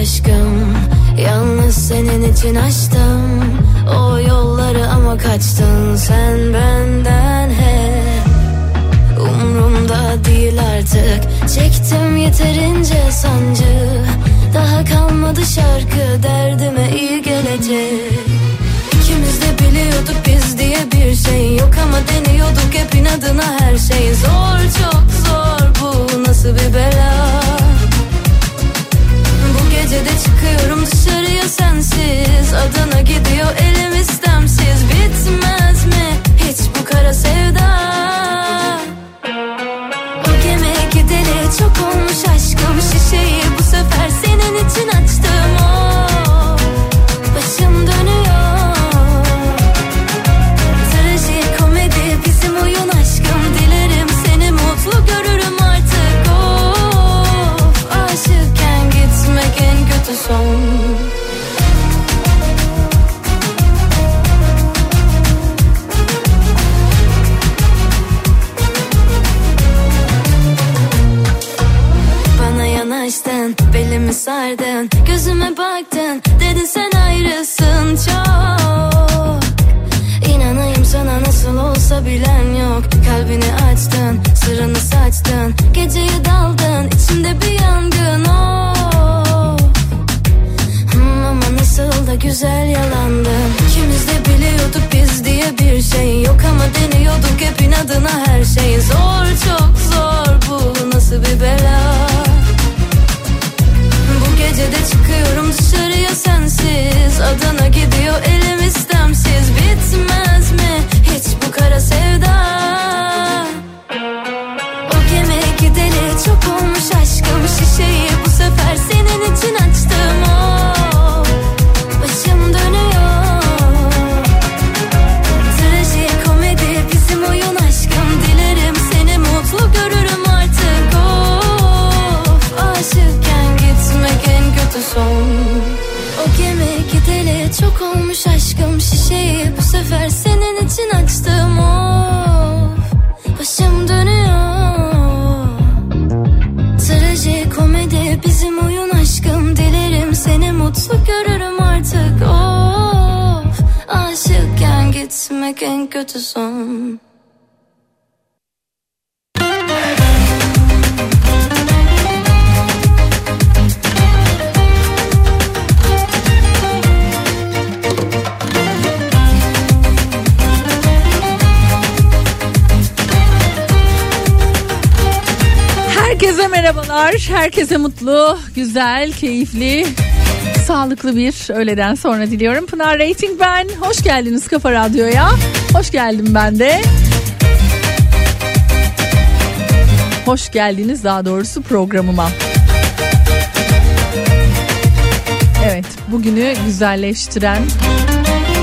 Aşkım. Yalnız senin için açtım O yolları ama kaçtın sen benden hep. Umrumda değil artık. Çektim yeterince sancı. Daha kalmadı şarkı derdime iyi gelecek. İkimiz de biliyorduk biz diye bir şey yok ama deniyorduk hep inadına her şey. Zor çok zor. Bu nasıl bir bela bu gece de çıkıyorum dışarıya sensiz. Adana gidiyor elim istemsiz. Bitmez mi hiç bu kara sevda Baktın, dedin sen ayrısın çok. İnanayım sana nasıl olsa bilen yok. Kalbini açtın, sırrını saçtın. Geceye daldın, içimde bir yangın oh. Hmm, Ama nasıl da güzel yalandım İkimiz de biliyorduk biz diye bir şey yok. Ama deniyorduk hep inadına her şey. Zor çok zor bu nasıl bir bela bu gece de çıkıyorum dışarıya sensiz. Adana gidiyor elim istemsiz. Bitmez mi hiç bu kara sevda olmuş aşkım Şişeyi bu sefer senin için açtım. Of başım dönüyor. Trajikomedi bizim oyun aşkım. Dilerim seni mutlu görürüm artık. Of aşıkken gitmek en kötü son merhabalar. Herkese mutlu, güzel, keyifli, sağlıklı bir öğleden sonra diliyorum. Pınar Rating ben. Hoş geldiniz Kafa Radyo'ya. Hoş geldim ben de. Hoş geldiniz daha doğrusu programıma. Evet, bugünü güzelleştiren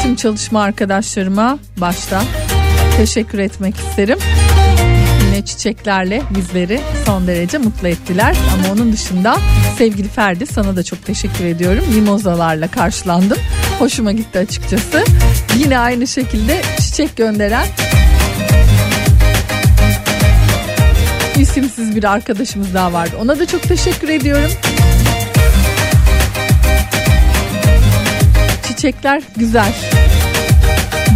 tüm çalışma arkadaşlarıma başta teşekkür etmek isterim çiçeklerle bizleri son derece mutlu ettiler. Ama onun dışında sevgili Ferdi sana da çok teşekkür ediyorum. Mimozalarla karşılandım. Hoşuma gitti açıkçası. Yine aynı şekilde çiçek gönderen isimsiz bir arkadaşımız daha vardı. Ona da çok teşekkür ediyorum. Çiçekler güzel.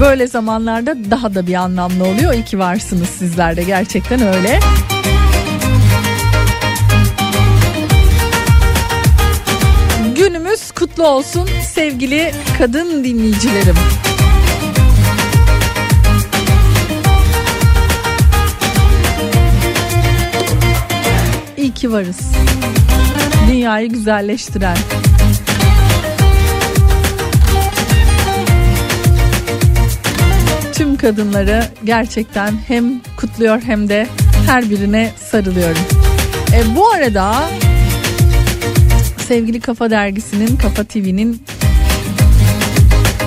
Böyle zamanlarda daha da bir anlamlı oluyor. İyi ki varsınız sizler de gerçekten öyle. Günümüz kutlu olsun sevgili kadın dinleyicilerim. İyi ki varız. Dünyayı güzelleştiren, kadınları gerçekten hem kutluyor hem de her birine sarılıyorum. E, bu arada sevgili Kafa Dergisi'nin, Kafa TV'nin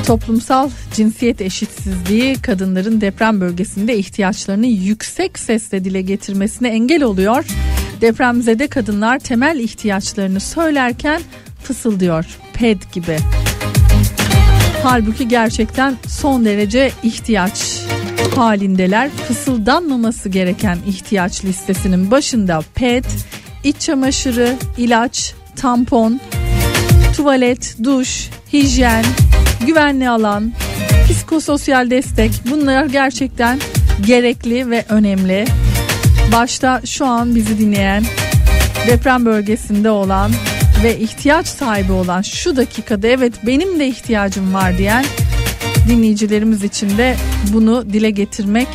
toplumsal cinsiyet eşitsizliği kadınların deprem bölgesinde ihtiyaçlarını yüksek sesle dile getirmesine engel oluyor. Depremzede kadınlar temel ihtiyaçlarını söylerken fısıldıyor. PED gibi. Halbuki gerçekten son derece ihtiyaç halindeler. Fısıldanmaması gereken ihtiyaç listesinin başında pet, iç çamaşırı, ilaç, tampon, tuvalet, duş, hijyen, güvenli alan, psikososyal destek bunlar gerçekten gerekli ve önemli. Başta şu an bizi dinleyen deprem bölgesinde olan ve ihtiyaç sahibi olan şu dakikada evet benim de ihtiyacım var diyen dinleyicilerimiz için de bunu dile getirmek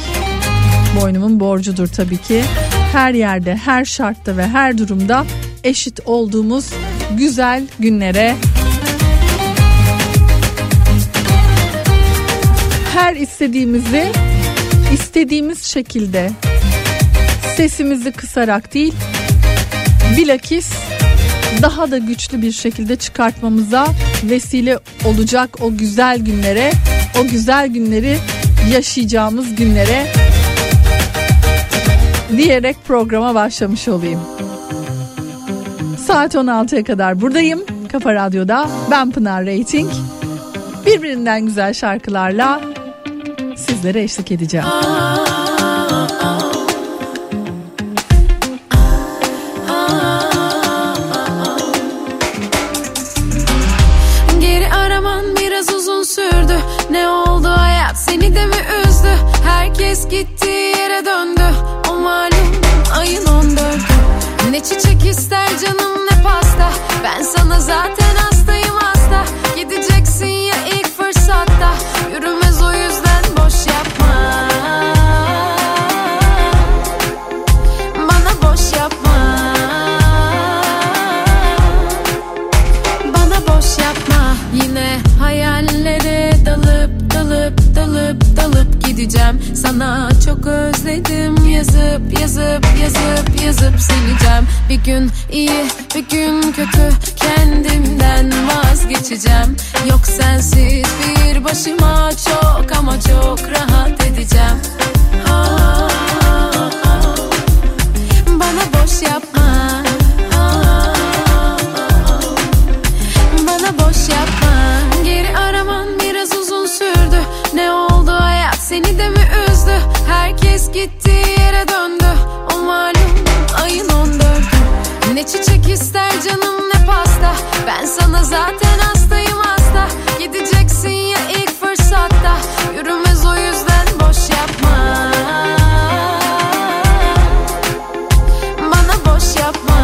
boynumun borcudur tabii ki. Her yerde, her şartta ve her durumda eşit olduğumuz güzel günlere her istediğimizi istediğimiz şekilde sesimizi kısarak değil bilakis daha da güçlü bir şekilde çıkartmamıza vesile olacak o güzel günlere, o güzel günleri yaşayacağımız günlere diyerek programa başlamış olayım. Saat 16'ya kadar buradayım. Kafa Radyo'da ben Pınar Rating. Birbirinden güzel şarkılarla sizlere eşlik edeceğim. sürdü Herkes gittiği yere döndü. O malum ayın on dördü. Ne çiçek ister canım ne pasta. Ben sana zaten hastayım hasta. Gideceksin ya ilk fırsatta. Yürümez gideceğim Sana çok özledim. Yazıp yazıp yazıp yazıp sileceğim. Bir gün iyi bir gün kötü. Kendimden vazgeçeceğim. Yok sensiz bir başıma çok ama çok rahat edeceğim. Ha, Bana boş yapma zaten hastayım hasta. Gideceksin ya ilk fırsatta. Yürümez o yüzden boş yapma. Bana boş yapma.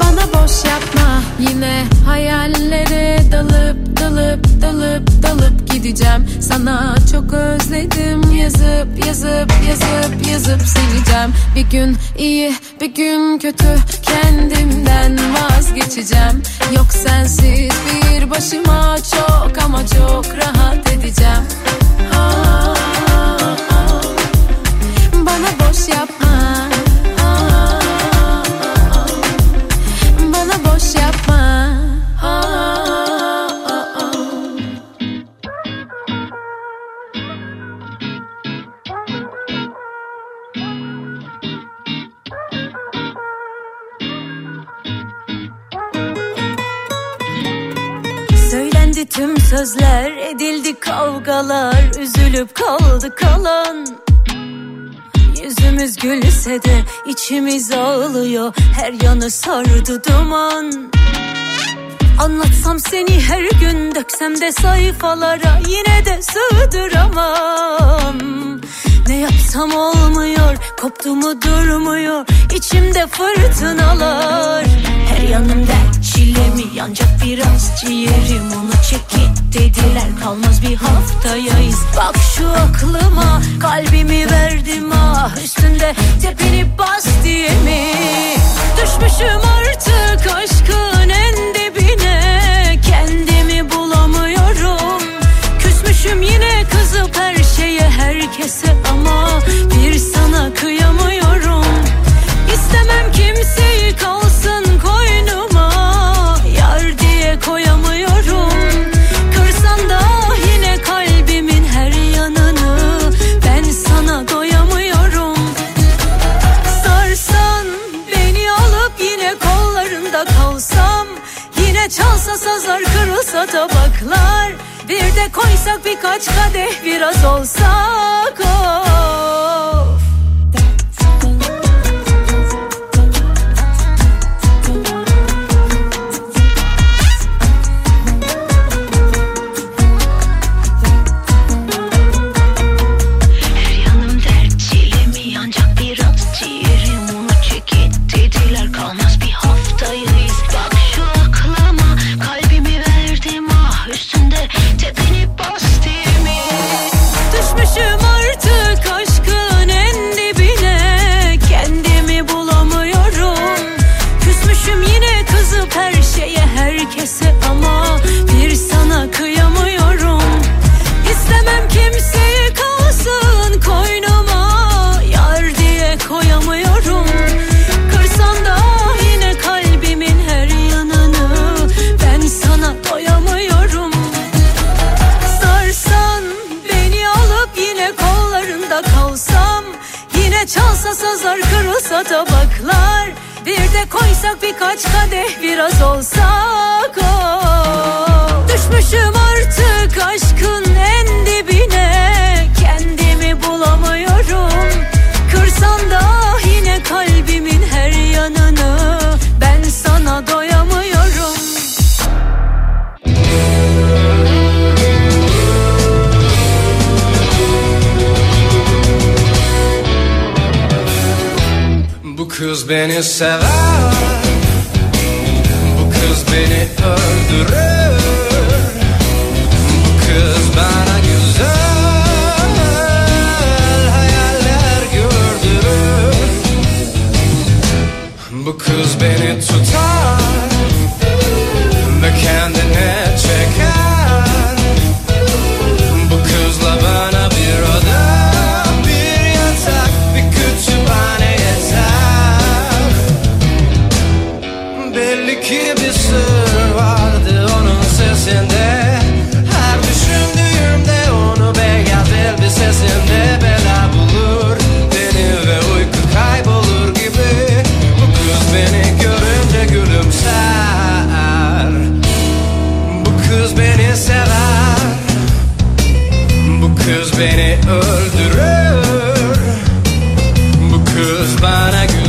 Bana boş yapma. Yine hayallere dalıp dalıp dalıp dalıp gideceğim. Sana çok özledim. Yazıp yazıp yazıp yazıp sileceğim. Bir gün iyi bir gün kötü kendimden vazgeçeceğim. Yok sensiz bir başıma çok ama çok rahat edeceğim. Ah, Gülse de içimiz ağlıyor, her yanı sardı duman. Anlatsam seni her gün döksem de sayfalara yine de sığdıramam. Ne yapsam olmuyor, koptu mu durmuyor, içimde fırtınalar. Her yanım dert çilemi yancak biraz ciğerim onu çekit dediler kalmaz bir haftayayız. Bak şu aklıma kalbimi verdim ah üstünde tepini bas diye mi? Düşmüşüm artık aşkın en dibine kendimi bulamıyorum. Küsmüşüm yine kızıp her şeye her herkese ama bir sana kıyamıyorum İstemem kimseyi kalsın sazlar kırılsa tabaklar Bir de koysak birkaç kadeh biraz olsak of koysak birkaç kadeh biraz olsak oh. Düşmüşüm artık kız beni sever. Bu kız beni öldürür. Bu kız bana güzel hayaller gördürür. Bu kız beni tutar Beni öldürür. Bu kız bana güzel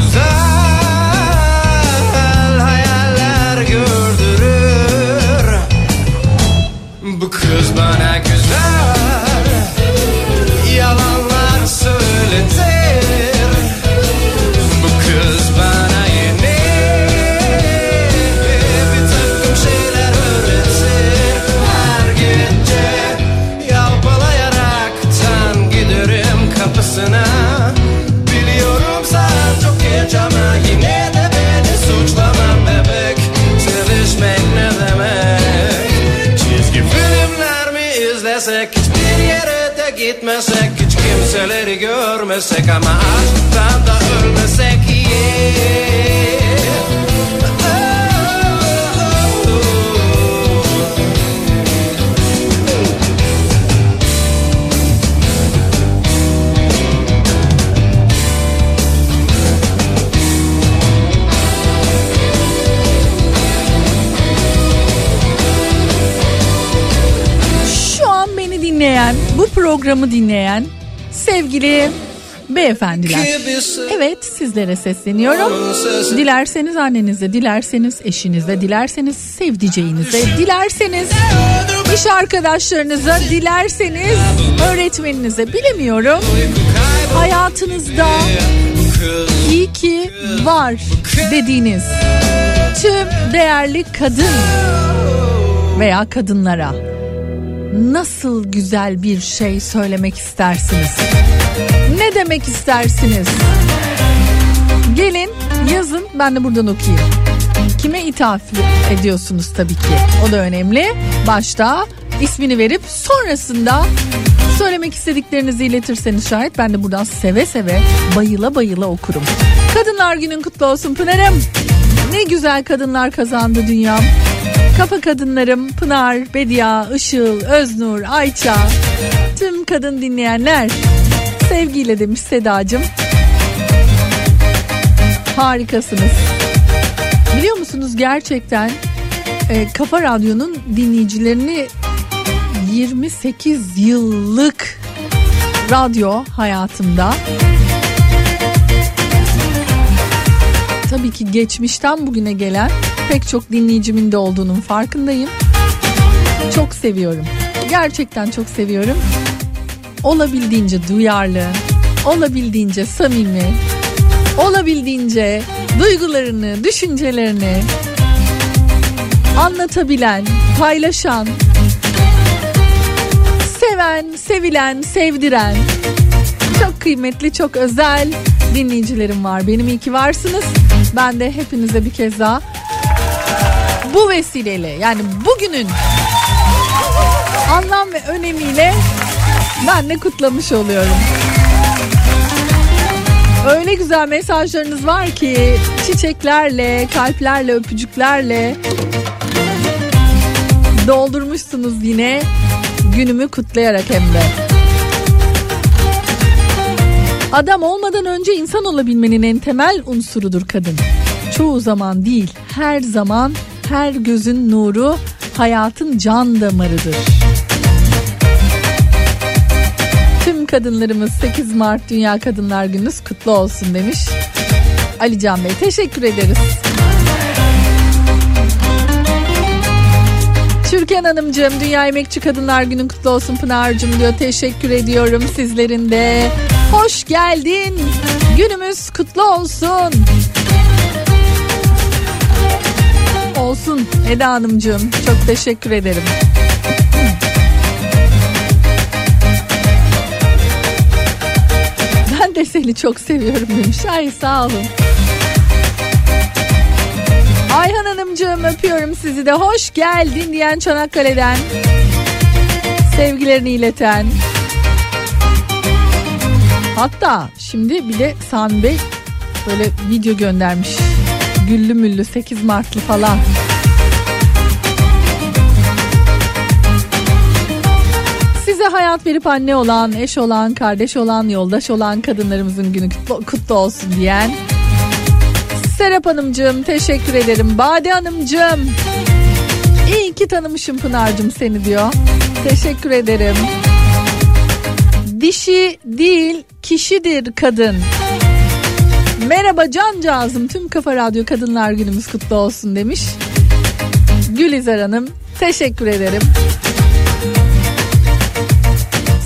programı dinleyen sevgili beyefendiler. Evet sizlere sesleniyorum. Dilerseniz annenize, dilerseniz eşinize, dilerseniz sevdiceğinize, dilerseniz iş arkadaşlarınıza, dilerseniz öğretmeninize bilemiyorum. Hayatınızda iyi ki var dediğiniz tüm değerli kadın veya kadınlara nasıl güzel bir şey söylemek istersiniz? Ne demek istersiniz? Gelin yazın ben de buradan okuyayım. Kime ithaf ediyorsunuz tabii ki. O da önemli. Başta ismini verip sonrasında Söylemek istediklerinizi iletirseniz şayet ben de buradan seve seve bayıla bayıla okurum. Kadınlar günün kutlu olsun Pınar'ım. Ne güzel kadınlar kazandı dünyam. Kafa kadınlarım Pınar, Bedia, Işıl, Öznur, Ayça. Tüm kadın dinleyenler sevgiyle demiş Sedacığım. Harikasınız. Biliyor musunuz gerçekten e, Kafa Radyo'nun dinleyicilerini 28 yıllık radyo hayatımda tabii ki geçmişten bugüne gelen pek çok dinleyicimin de olduğunun farkındayım. Çok seviyorum. Gerçekten çok seviyorum. Olabildiğince duyarlı, olabildiğince samimi, olabildiğince duygularını, düşüncelerini anlatabilen, paylaşan, seven, sevilen, sevdiren çok kıymetli, çok özel dinleyicilerim var. Benim iyi ki varsınız. Ben de hepinize bir kez daha bu vesileyle yani bugünün anlam ve önemiyle ben de kutlamış oluyorum. Öyle güzel mesajlarınız var ki çiçeklerle, kalplerle, öpücüklerle doldurmuşsunuz yine günümü kutlayarak hem de. Adam olmadan önce insan olabilmenin en temel unsurudur kadın. Çoğu zaman değil, her zaman her gözün nuru hayatın can damarıdır. Tüm kadınlarımız 8 Mart Dünya Kadınlar Gününüz kutlu olsun demiş. Ali Can Bey teşekkür ederiz. Türkan Hanımcığım Dünya Emekçi Kadınlar Günün kutlu olsun Pınar'cığım diyor. Teşekkür ediyorum sizlerin de. Hoş geldin. Günümüz kutlu olsun. Olsun Eda Hanımcığım. Çok teşekkür ederim. Ben de seni çok seviyorum demiş. Ay sağ olun. Ayhan Hanımcığım öpüyorum sizi de. Hoş geldin diyen Çanakkale'den. Sevgilerini ileten. Hatta şimdi bir de Sami Bey böyle video göndermiş. Güllü müllü 8 Martlı falan. Size hayat verip anne olan, eş olan, kardeş olan, yoldaş olan kadınlarımızın günü kutlu, olsun diyen Serap Hanımcığım teşekkür ederim. Bade Hanımcığım iyi ki tanımışım Pınar'cığım seni diyor. Teşekkür ederim. Dişi değil kişidir kadın. Merhaba cancağızım tüm Kafa Radyo Kadınlar Günümüz kutlu olsun demiş. Gülizar Hanım teşekkür ederim.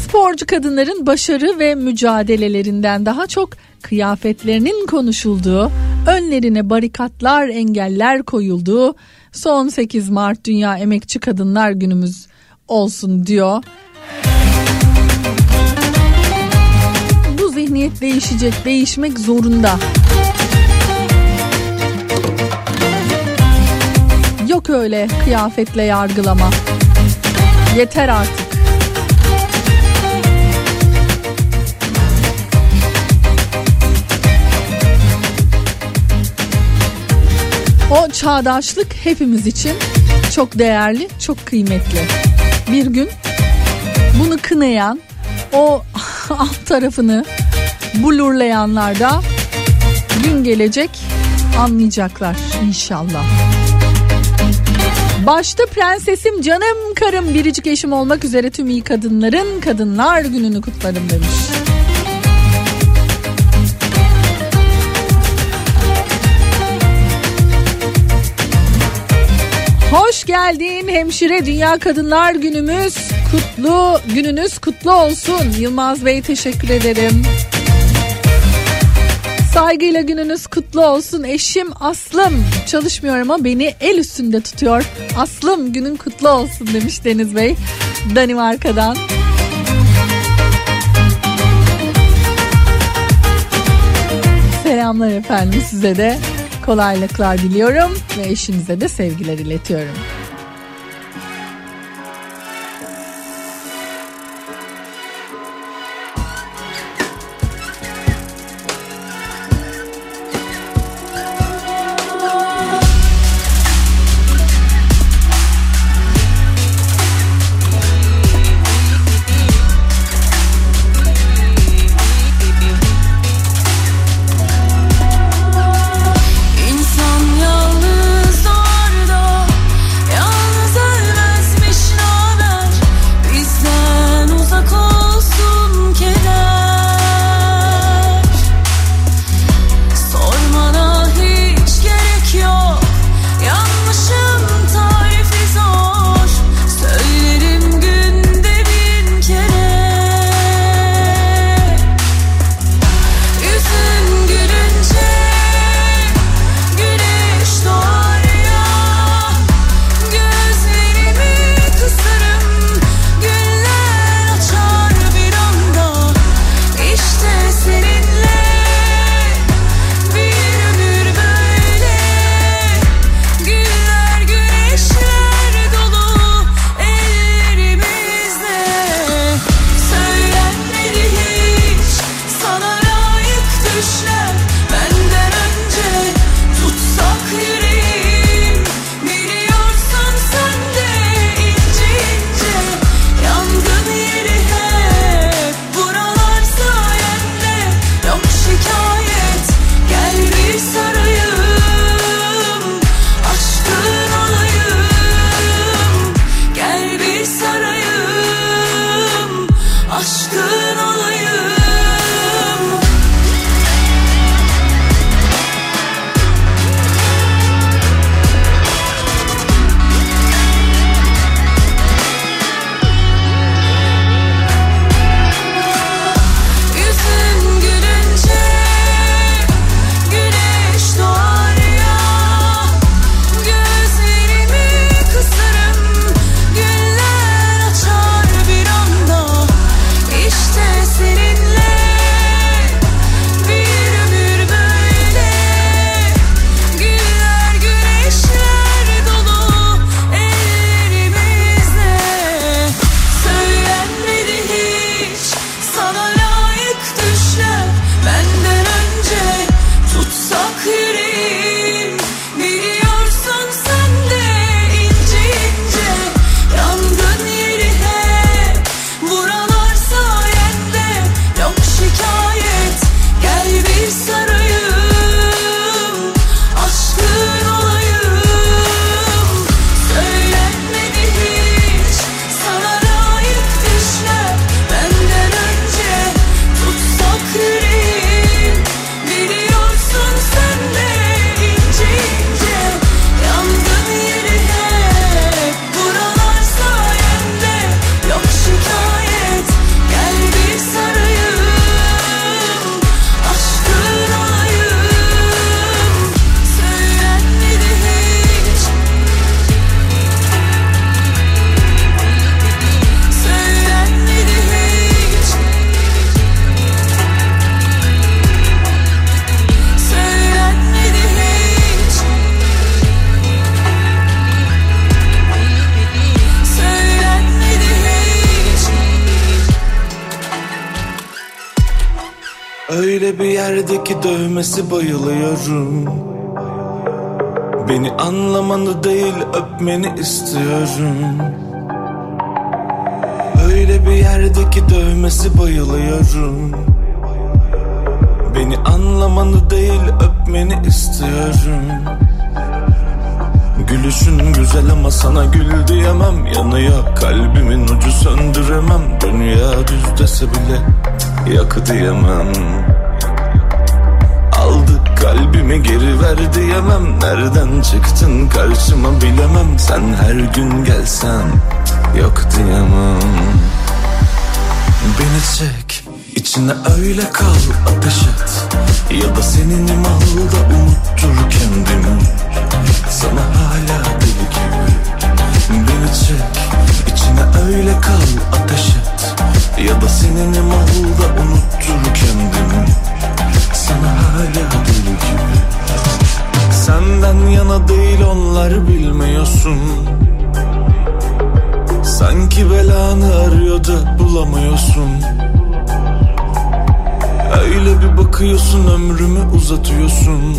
Sporcu kadınların başarı ve mücadelelerinden daha çok kıyafetlerinin konuşulduğu, önlerine barikatlar, engeller koyulduğu son 8 Mart Dünya Emekçi Kadınlar Günümüz olsun diyor. Zihniyet değişecek, değişmek zorunda. Yok öyle kıyafetle yargılama. Yeter artık. O çağdaşlık hepimiz için çok değerli, çok kıymetli. Bir gün bunu kınayan, o alt tarafını blurlayanlar da gün gelecek anlayacaklar inşallah. Başta prensesim canım karım biricik eşim olmak üzere tüm iyi kadınların kadınlar gününü kutlarım demiş. Hoş geldin hemşire Dünya Kadınlar Günümüz kutlu gününüz kutlu olsun. Yılmaz Bey teşekkür ederim. Saygıyla gününüz kutlu olsun. Eşim Aslım çalışmıyor ama beni el üstünde tutuyor. Aslım günün kutlu olsun demiş Deniz Bey Danimarka'dan. Selamlar efendim size de kolaylıklar diliyorum ve eşinize de sevgiler iletiyorum. Yerdeki dövmesi bayılıyorum. Beni anlamanı değil öpmeni istiyorum. Öyle bir yerdeki dövmesi bayılıyorum. Beni anlamanı değil öpmeni istiyorum. Gülüşün güzel ama sana gül diyemem. Yanıyor kalbimin ucu söndüremem. Dünya düz dese bile yak diyemem kalbimi geri ver diyemem. Nereden çıktın karşıma bilemem. Sen her gün gelsen yok diyemem. Beni çek içine öyle kal ateş et. Ya da senin imalda unuttur kendimi. Sana hala deli gibi. Beni çek içine öyle kal ateş et. Ya da senin imalda unuttur kendimi Sana hala deli gibi. Senden yana değil onlar bilmiyorsun. Sanki belanı arıyor da bulamıyorsun. Öyle bir bakıyorsun ömrümü uzatıyorsun.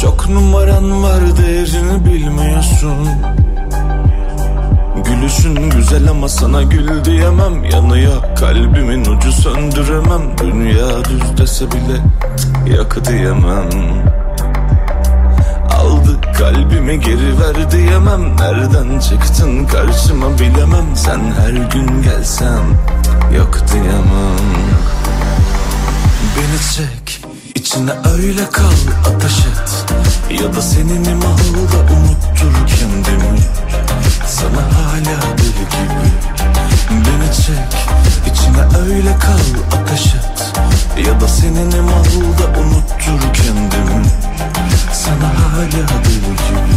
Çok numaran var değerini bilmiyorsun Gülüşün güzel ama sana gül diyemem. Yanıyor kalbimin ucu söndüremem. Dünya düz dese bile yak diyemem. Aldı kalbimi geri ver diyemem. Nereden çıktın karşıma bilemem. Sen her gün gelsen yok diyemem. Beni çek içine öyle kal ateş et. Ya da senin imalda unuttur kendimi Sana hala deli gibi Beni çek içine öyle kal ateş et. Ya da senin imalda unuttur kendimi. Sana hala deli gibi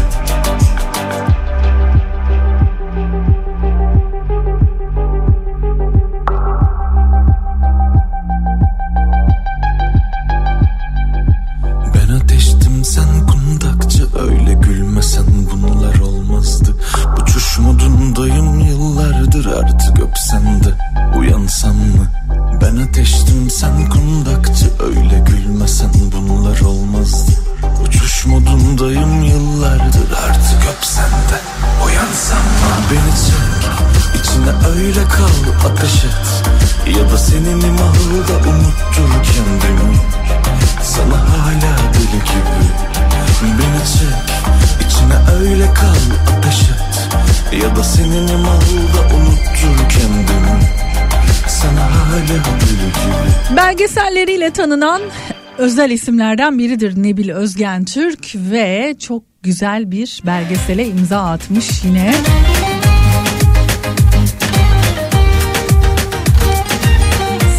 Çek içine öyle kal ateş et Ya da senin imalda unuttur kendimi Sana hala gibi Belgeselleriyle tanınan özel isimlerden biridir Nebil Özgen Türk ve çok güzel bir belgesele imza atmış yine.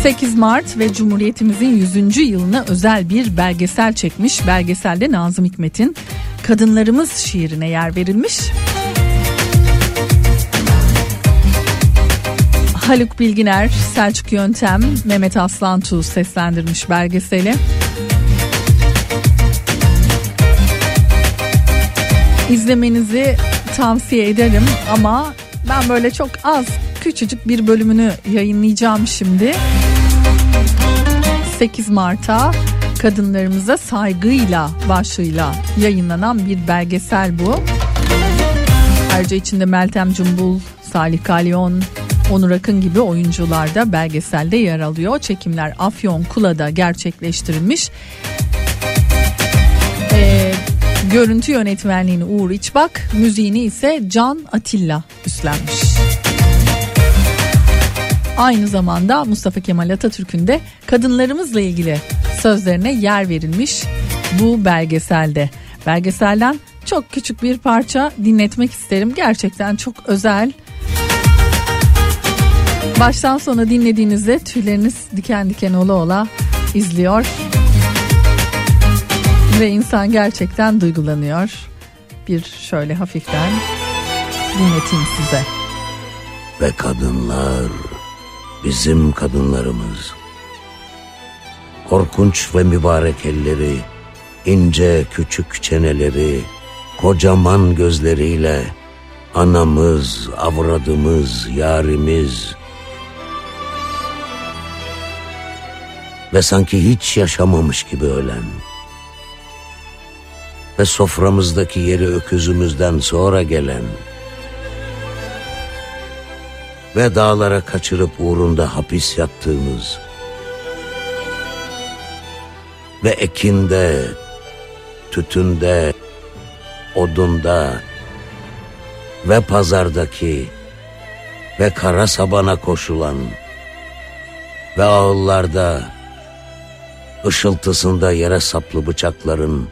...8 Mart ve Cumhuriyetimizin 100. yılına özel bir belgesel çekmiş. Belgeselde Nazım Hikmet'in Kadınlarımız şiirine yer verilmiş. Haluk Bilginer, Selçuk Yöntem, Mehmet Aslantuğ seslendirmiş belgeseli. İzlemenizi tavsiye ederim ama ben böyle çok az küçücük bir bölümünü yayınlayacağım şimdi. 8 Mart'a kadınlarımıza saygıyla başlığıyla yayınlanan bir belgesel bu. Ayrıca içinde Meltem Cumbul, Salih Kalyon, Onur Akın gibi oyuncular da belgeselde yer alıyor. Çekimler Afyon Kula'da gerçekleştirilmiş. Ee, görüntü yönetmenliğini Uğur İçbak, müziğini ise Can Atilla üstlenmiş. Aynı zamanda Mustafa Kemal Atatürk'ün de kadınlarımızla ilgili sözlerine yer verilmiş bu belgeselde. Belgeselden çok küçük bir parça dinletmek isterim. Gerçekten çok özel. Baştan sona dinlediğinizde tüyleriniz diken diken ola ola izliyor. Ve insan gerçekten duygulanıyor. Bir şöyle hafiften dinleteyim size. Ve kadınlar bizim kadınlarımız. Korkunç ve mübarek elleri, ince küçük çeneleri, kocaman gözleriyle anamız, avradımız, yarimiz. ve sanki hiç yaşamamış gibi ölen ve soframızdaki yeri öküzümüzden sonra gelen ve dağlara kaçırıp uğrunda hapis yattığımız ve ekinde, tütünde, odunda ve pazardaki ve kara sabana koşulan ve ağıllarda ışıltısında yere saplı bıçakların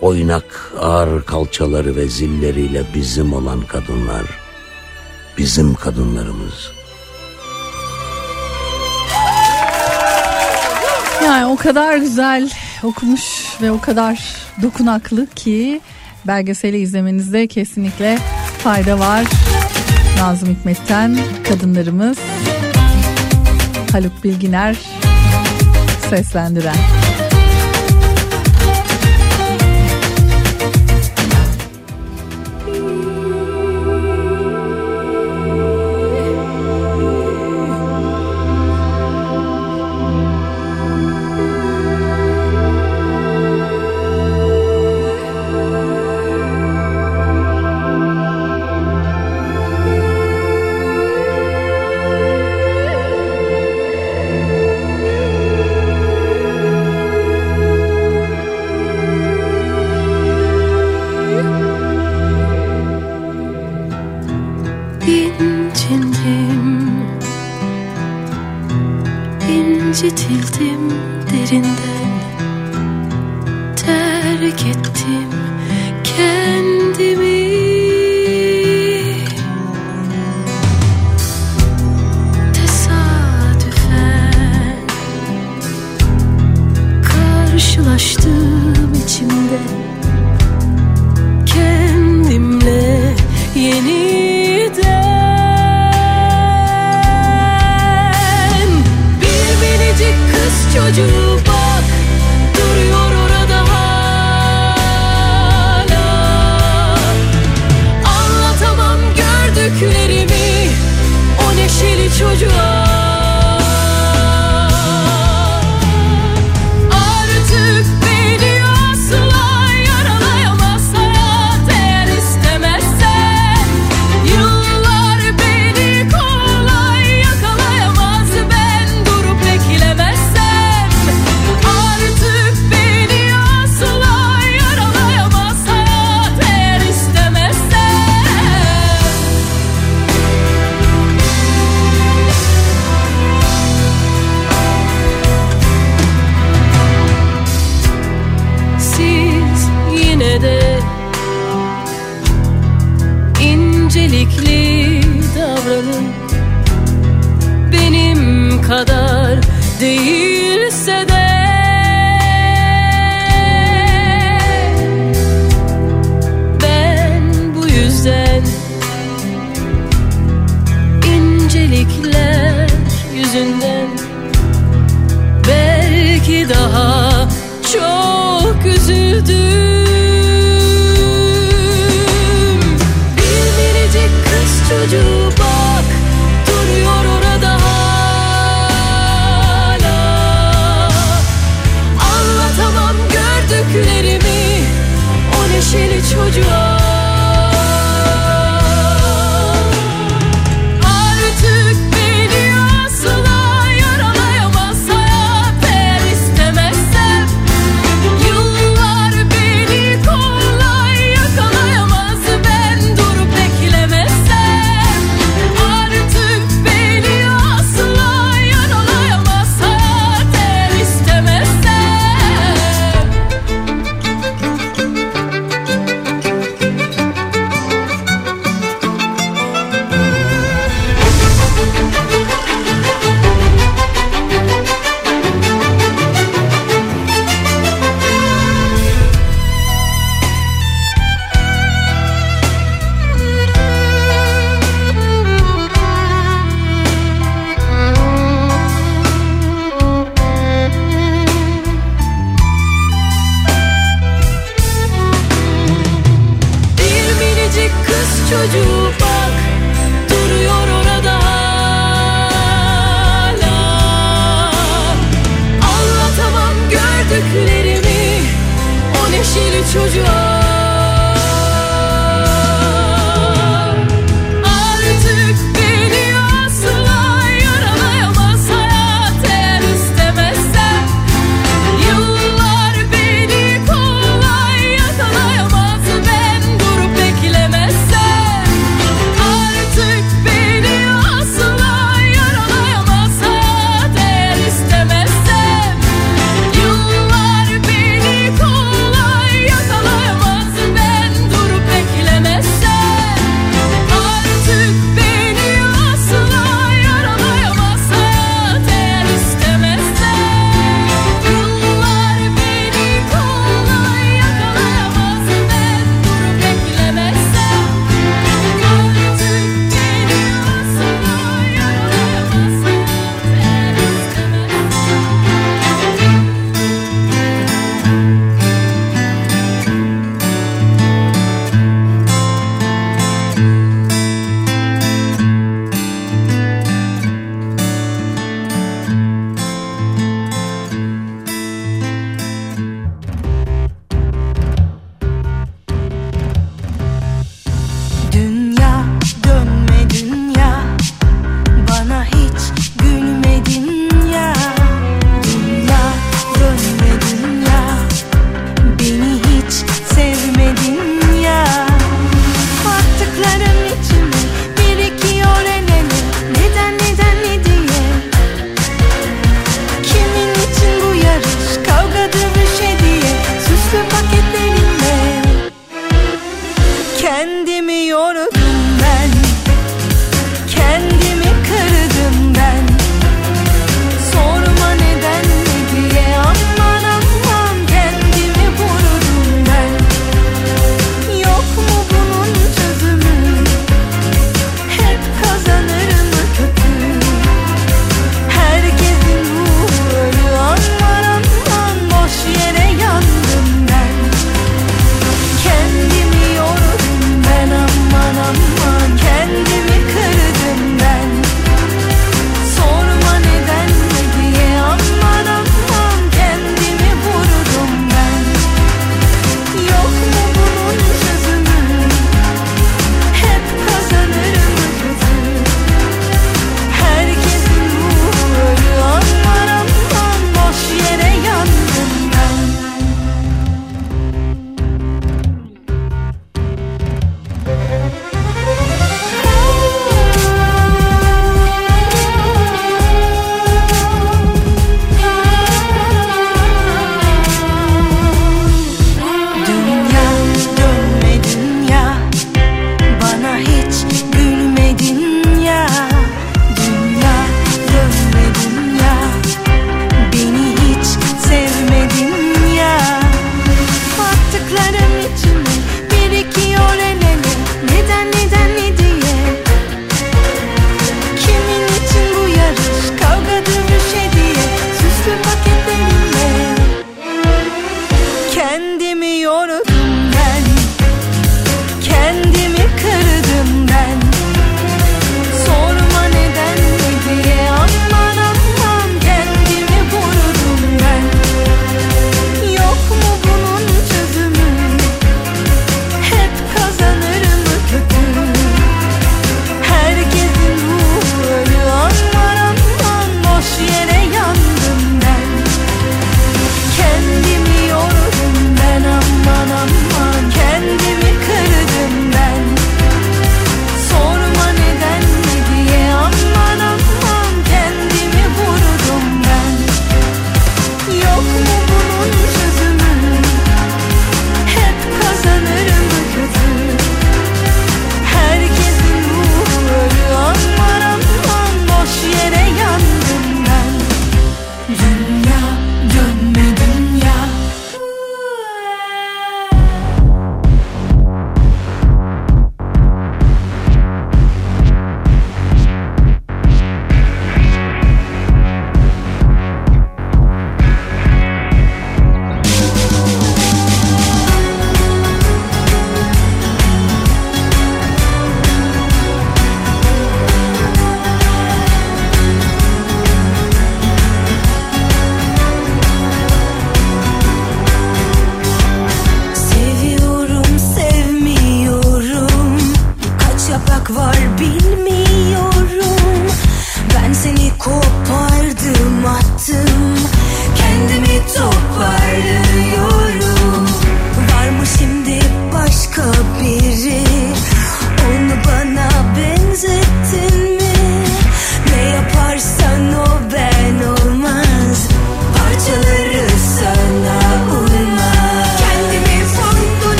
oynak ağır kalçaları ve zilleriyle bizim olan kadınlar, bizim kadınlarımız. Yani o kadar güzel okumuş ve o kadar dokunaklı ki belgeseli izlemenizde kesinlikle fayda var. Nazım Hikmet'ten kadınlarımız Haluk Bilginer seslendiren.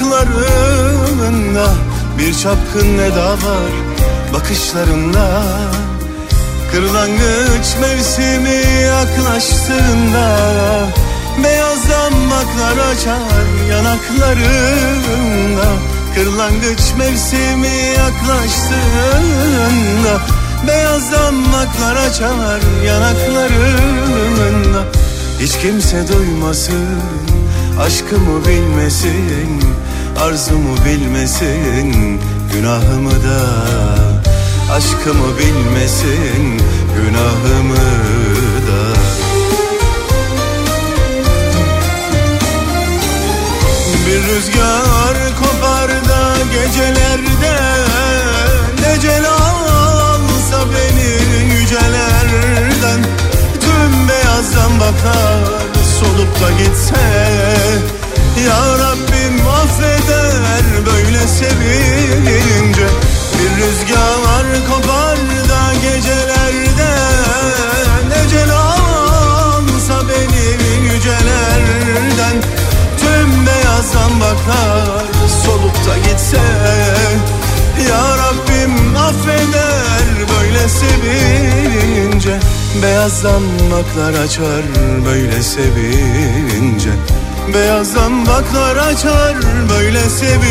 Dudaklarında Bir çapkın eda var bakışlarında. Kırlangıç mevsimi yaklaştığında Beyaz damaklar açar yanaklarında. Kırlangıç mevsimi yaklaştığında Beyaz damaklar açar yanaklarında. Hiç kimse duymasın Aşkımı bilmesin Arzumu bilmesin Günahımı da Aşkımı bilmesin Günahımı da. Bir rüzgar kopar da gecelerde Necel alsa beni yücelerden Beyaz damaklar açar böyle sevince. Beyaz damaklar açar böyle sevince.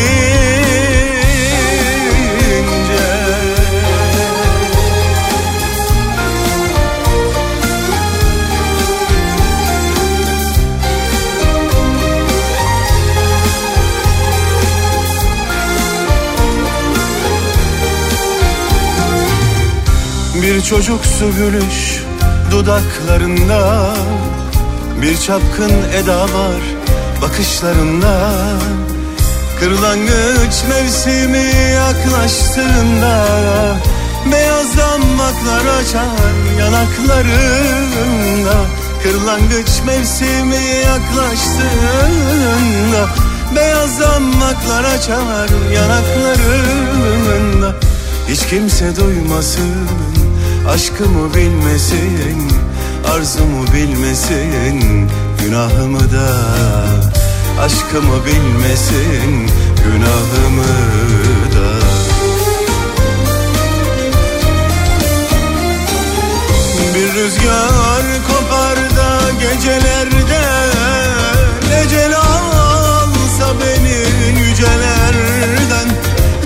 Bir çocuksu gülüş dudaklarında. Bir çapkın eda var bakışlarında. Kırlangıç mevsimi yaklaştığında Beyaz damaklar açar yanaklarında. Kırlangıç mevsimi yaklaştığında Beyaz damaklar açar yanaklarında. Hiç kimse duymasın Aşkımı bilmesin Arzumu bilmesin Günahımı da. Aşkımı bilmesin Günahımı da. Bir rüzgar kopar da gecelerde Necel alsa beni yücelerden.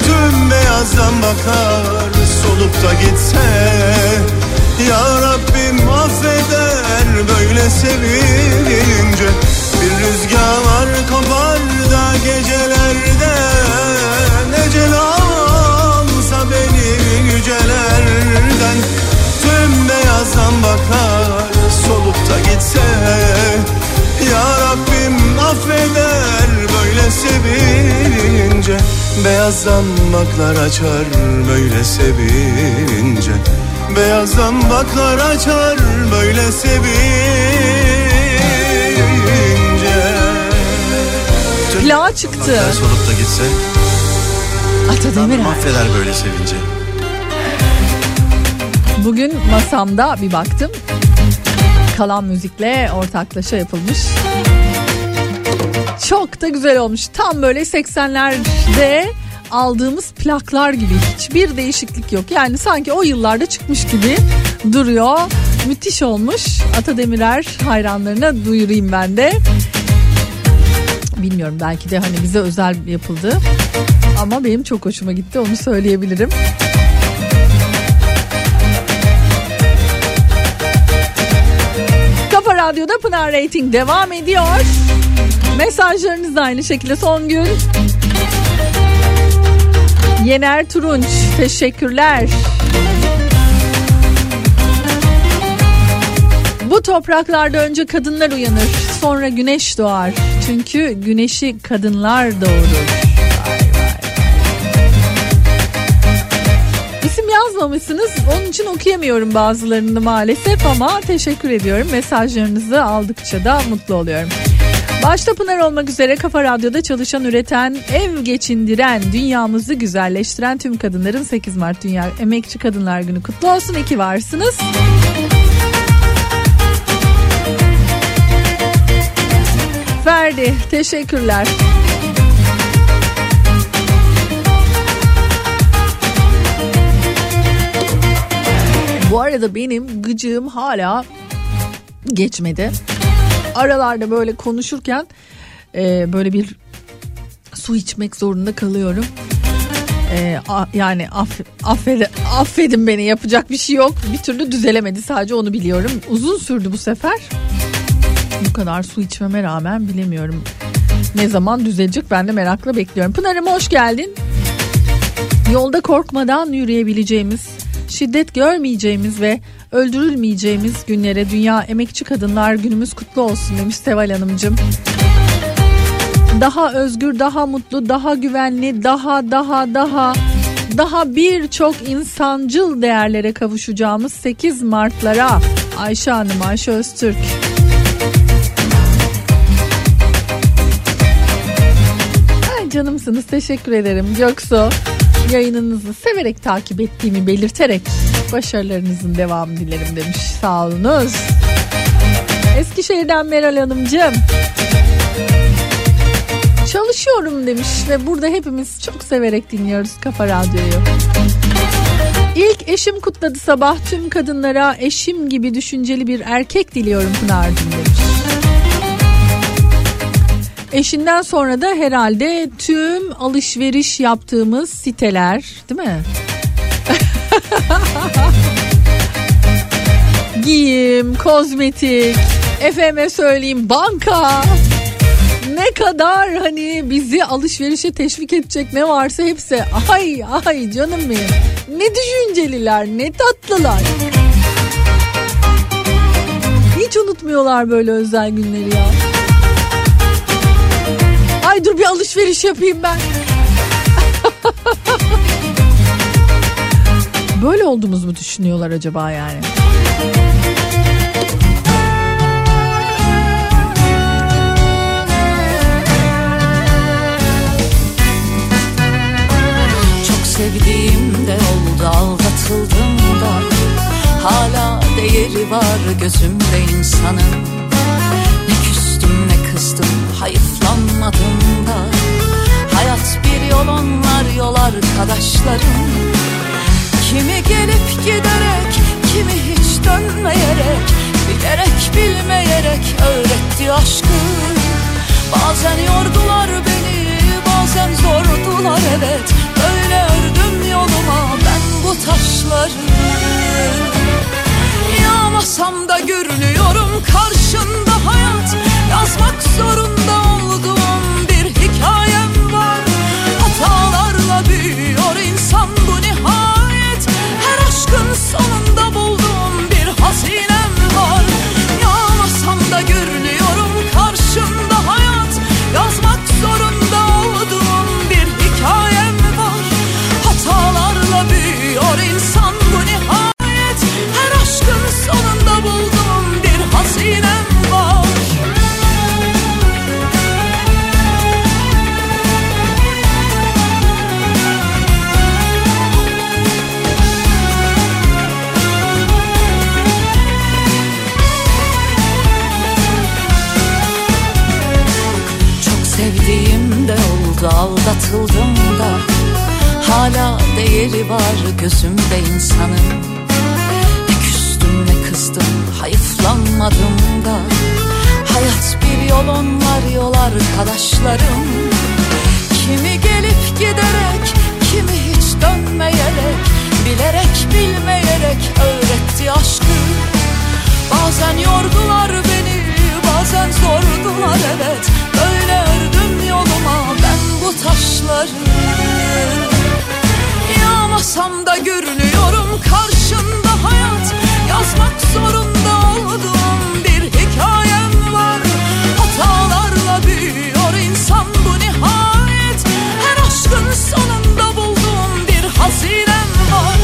Tüm beyazdan bakar solup da gitse Ya Rabbim affeder böyle sevince Bir rüzgar kopar da gecelerde Necel alsa beni yücelerden. Tüm beyazdan bakar solup da gitse Ya Rabbim affeder böyle sevince Beyaz damaklar açar böyle sevince Beyaz damaklar açar böyle sevince Plağa çıktı. Baklar solup da gitse Ata Demirer. Affeder böyle sevince Bugün masamda bir baktım. Kalan müzikle ortaklaşa yapılmış. Çok da güzel olmuş. Tam böyle 80'lerde aldığımız plaklar gibi hiçbir değişiklik yok. Yani sanki o yıllarda çıkmış gibi duruyor. Müthiş olmuş. Ata hayranlarına duyurayım ben de. Bilmiyorum belki de hani bize özel yapıldı. Ama benim çok hoşuma gitti onu söyleyebilirim. Kafa Radyo'da Pınar Rating devam ediyor. Mesajlarınız da aynı şekilde son gün. Yener Turunç teşekkürler. Bu topraklarda önce kadınlar uyanır, sonra güneş doğar. Çünkü güneşi kadınlar doğurur. İsim yazmamışsınız. Onun için okuyamıyorum bazılarını maalesef ama teşekkür ediyorum. Mesajlarınızı aldıkça da mutlu oluyorum. Başta Pınar olmak üzere Kafa Radyo'da çalışan, üreten, ev geçindiren, dünyamızı güzelleştiren tüm kadınların 8 Mart Dünya Emekçi Kadınlar Günü kutlu olsun. İyi varsınız. Ferdi teşekkürler. Bu arada benim gıcığım hala geçmedi. Aralarda böyle konuşurken e, böyle bir su içmek zorunda kalıyorum. E, a, yani aff, affed, affedin beni yapacak bir şey yok. Bir türlü düzelemedi sadece onu biliyorum. Uzun sürdü bu sefer. Bu kadar su içmeme rağmen bilemiyorum. Ne zaman düzelecek ben de merakla bekliyorum. Pınar'ım hoş geldin. Yolda korkmadan yürüyebileceğimiz, şiddet görmeyeceğimiz ve öldürülmeyeceğimiz günlere Dünya Emekçi Kadınlar Günümüz kutlu olsun demiş Seval Hanımcığım. Daha özgür, daha mutlu, daha güvenli, daha daha daha daha birçok insancıl değerlere kavuşacağımız 8 Mart'lara Ayşe Hanım, Ayşe Öztürk. Ay canımsınız teşekkür ederim Göksu. Yayınınızı severek takip ettiğimi belirterek başarılarınızın devamı dilerim demiş. Sağ olunuz. Eskişehir'den Meral Hanımcığım. Çalışıyorum demiş ve burada hepimiz çok severek dinliyoruz Kafa Radyo'yu. İlk eşim kutladı sabah tüm kadınlara eşim gibi düşünceli bir erkek diliyorum Pınar'cığım demiş. Eşinden sonra da herhalde tüm alışveriş yaptığımız siteler değil mi? Giyim, kozmetik, efeme söyleyeyim banka. Ne kadar hani bizi alışverişe teşvik edecek ne varsa hepsi. Ay ay canım benim. Ne düşünceliler, ne tatlılar. Hiç unutmuyorlar böyle özel günleri ya. Ay dur bir alışveriş yapayım ben. Böyle olduğumuzu mu düşünüyorlar acaba yani? Çok sevdiğim de oldu aldatıldım da Hala değeri var gözümde insanın hayıflanmadım da Hayat bir yol onlar yol arkadaşlarım. Kimi gelip giderek kimi hiç dönmeyerek Bilerek bilmeyerek öğretti aşkı. Bazen yordular beni bazen zordular evet Böyle ördüm yoluma ben bu taşları. Yağmasam da görünüyorum karşında hayat Yazmak zorunda değeri var gözümde insanın. Ne küstüm ne kızdım hayıflanmadım da. Hayat bir yol onlar yol arkadaşlarım. Kimi gelip giderek kimi hiç dönmeyerek Bilerek bilmeyerek öğretti aşkı. Bazen yordular beni bazen zordular evet Böyle ördüm yoluma ben bu taşları Olmasam da görünüyorum karşında hayat. Yazmak zorunda olduğum bir hikayem var. Hatalarla büyüyor insan bu nihayet. Her aşkın sonunda bulduğum bir hazinem var.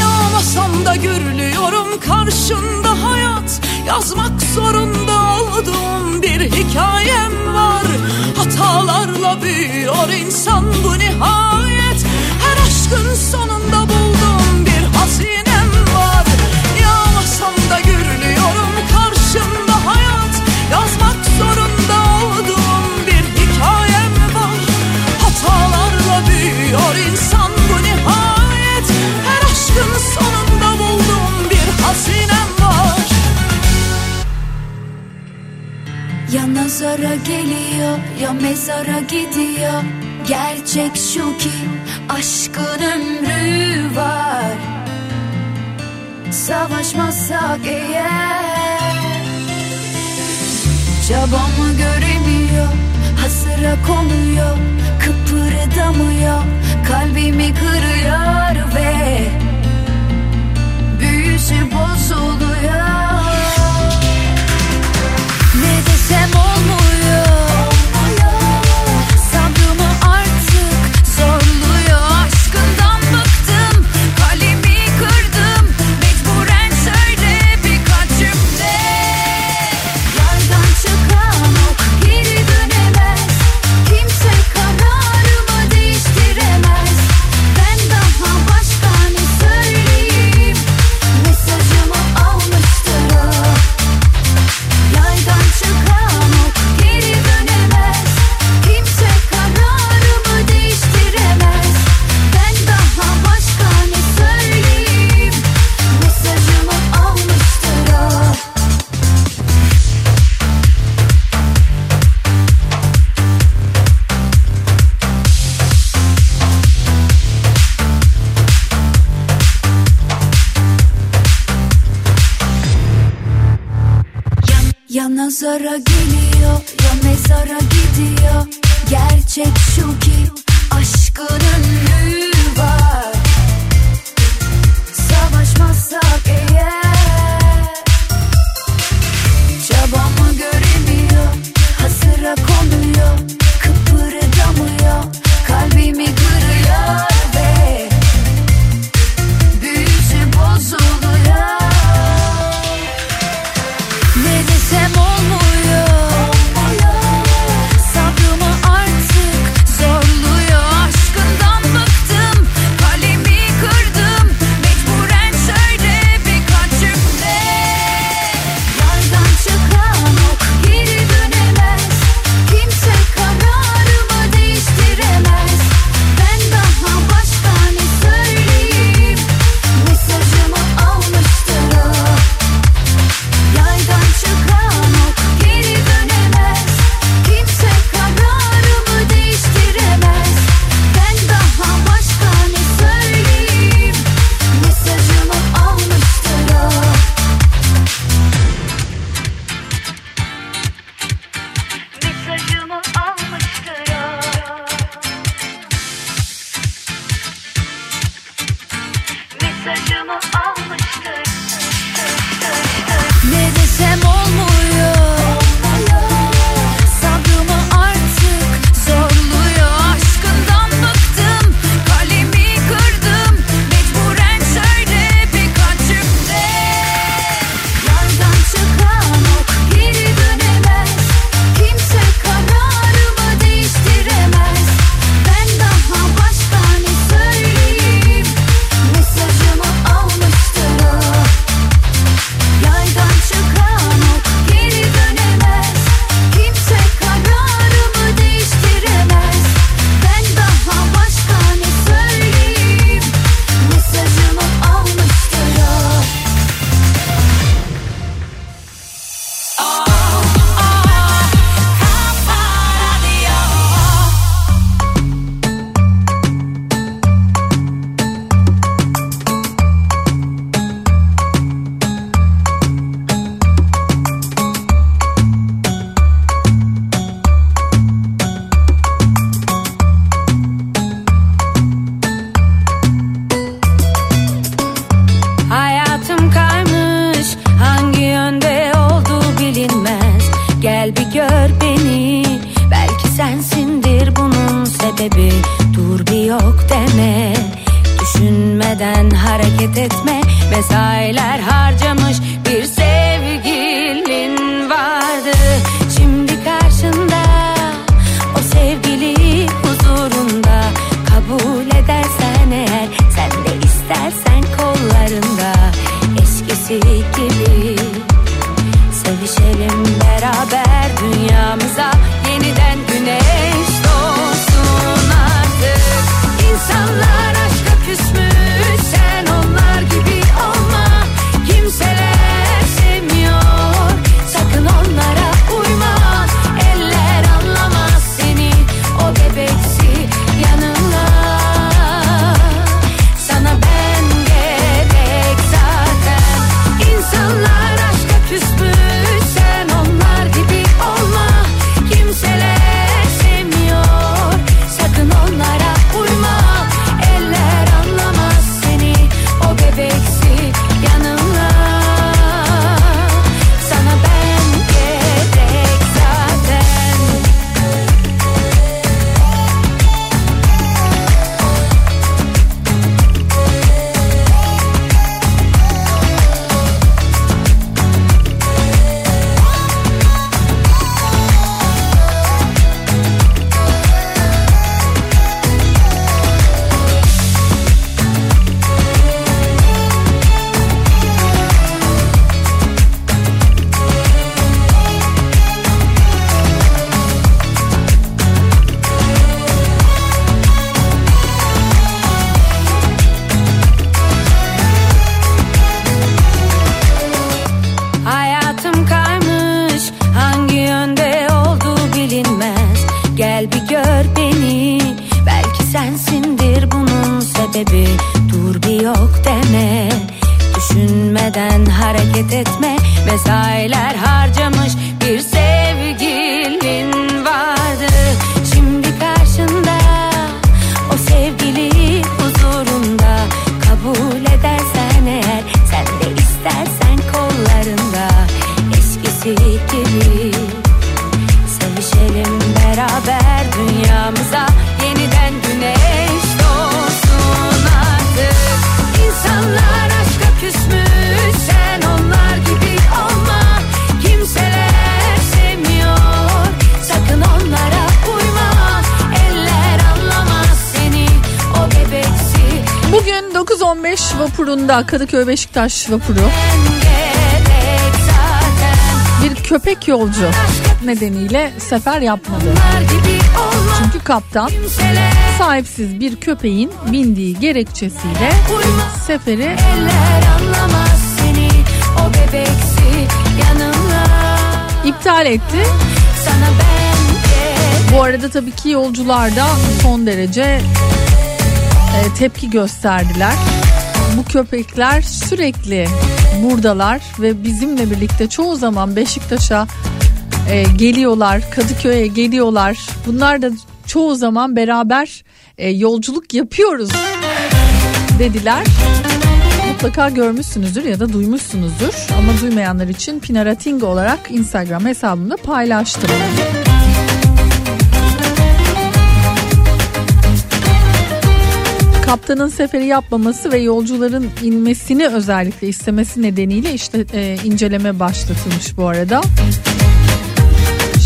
Yağmasam da görünüyorum karşında hayat. Yazmak zorunda olduğum bir hikayem var. Hatalarla büyüyor insan bu nihayet aşkın sonunda buldum bir hazinem var. Yağmasam da gürlüyorum karşımda hayat. Yazmak zorunda olduğum bir hikayem var. Hatalarla büyüyor insan bu nihayet. Her aşkın sonunda buldum bir hazinem var. Ya nazara geliyor ya mezara gidiyor. Gerçek şu ki aşkın ömrü var. Savaşmazsak eğer Çabamı göremiyor Hasıra konuyor Kıpırdamıyor Kalbimi kırıyor ve Büyüsü bozuluyor. Kadıköy Beşiktaş vapuru bir köpek yolcu nedeniyle sefer yapmadı. Çünkü kaptan sahipsiz bir köpeğin bindiği gerekçesiyle seferi iptal etti. Bu arada tabii ki yolcular da son derece e, tepki gösterdiler. Köpekler sürekli buradalar ve bizimle birlikte çoğu zaman Beşiktaş'a e, geliyorlar, Kadıköy'e geliyorlar. Bunlar da çoğu zaman beraber e, yolculuk yapıyoruz dediler. Mutlaka görmüşsünüzdür ya da duymuşsunuzdur ama duymayanlar için Pinarating olarak Instagram hesabımda paylaştım. Kaptanın seferi yapmaması ve yolcuların inmesini özellikle istemesi nedeniyle işte e, inceleme başlatılmış bu arada.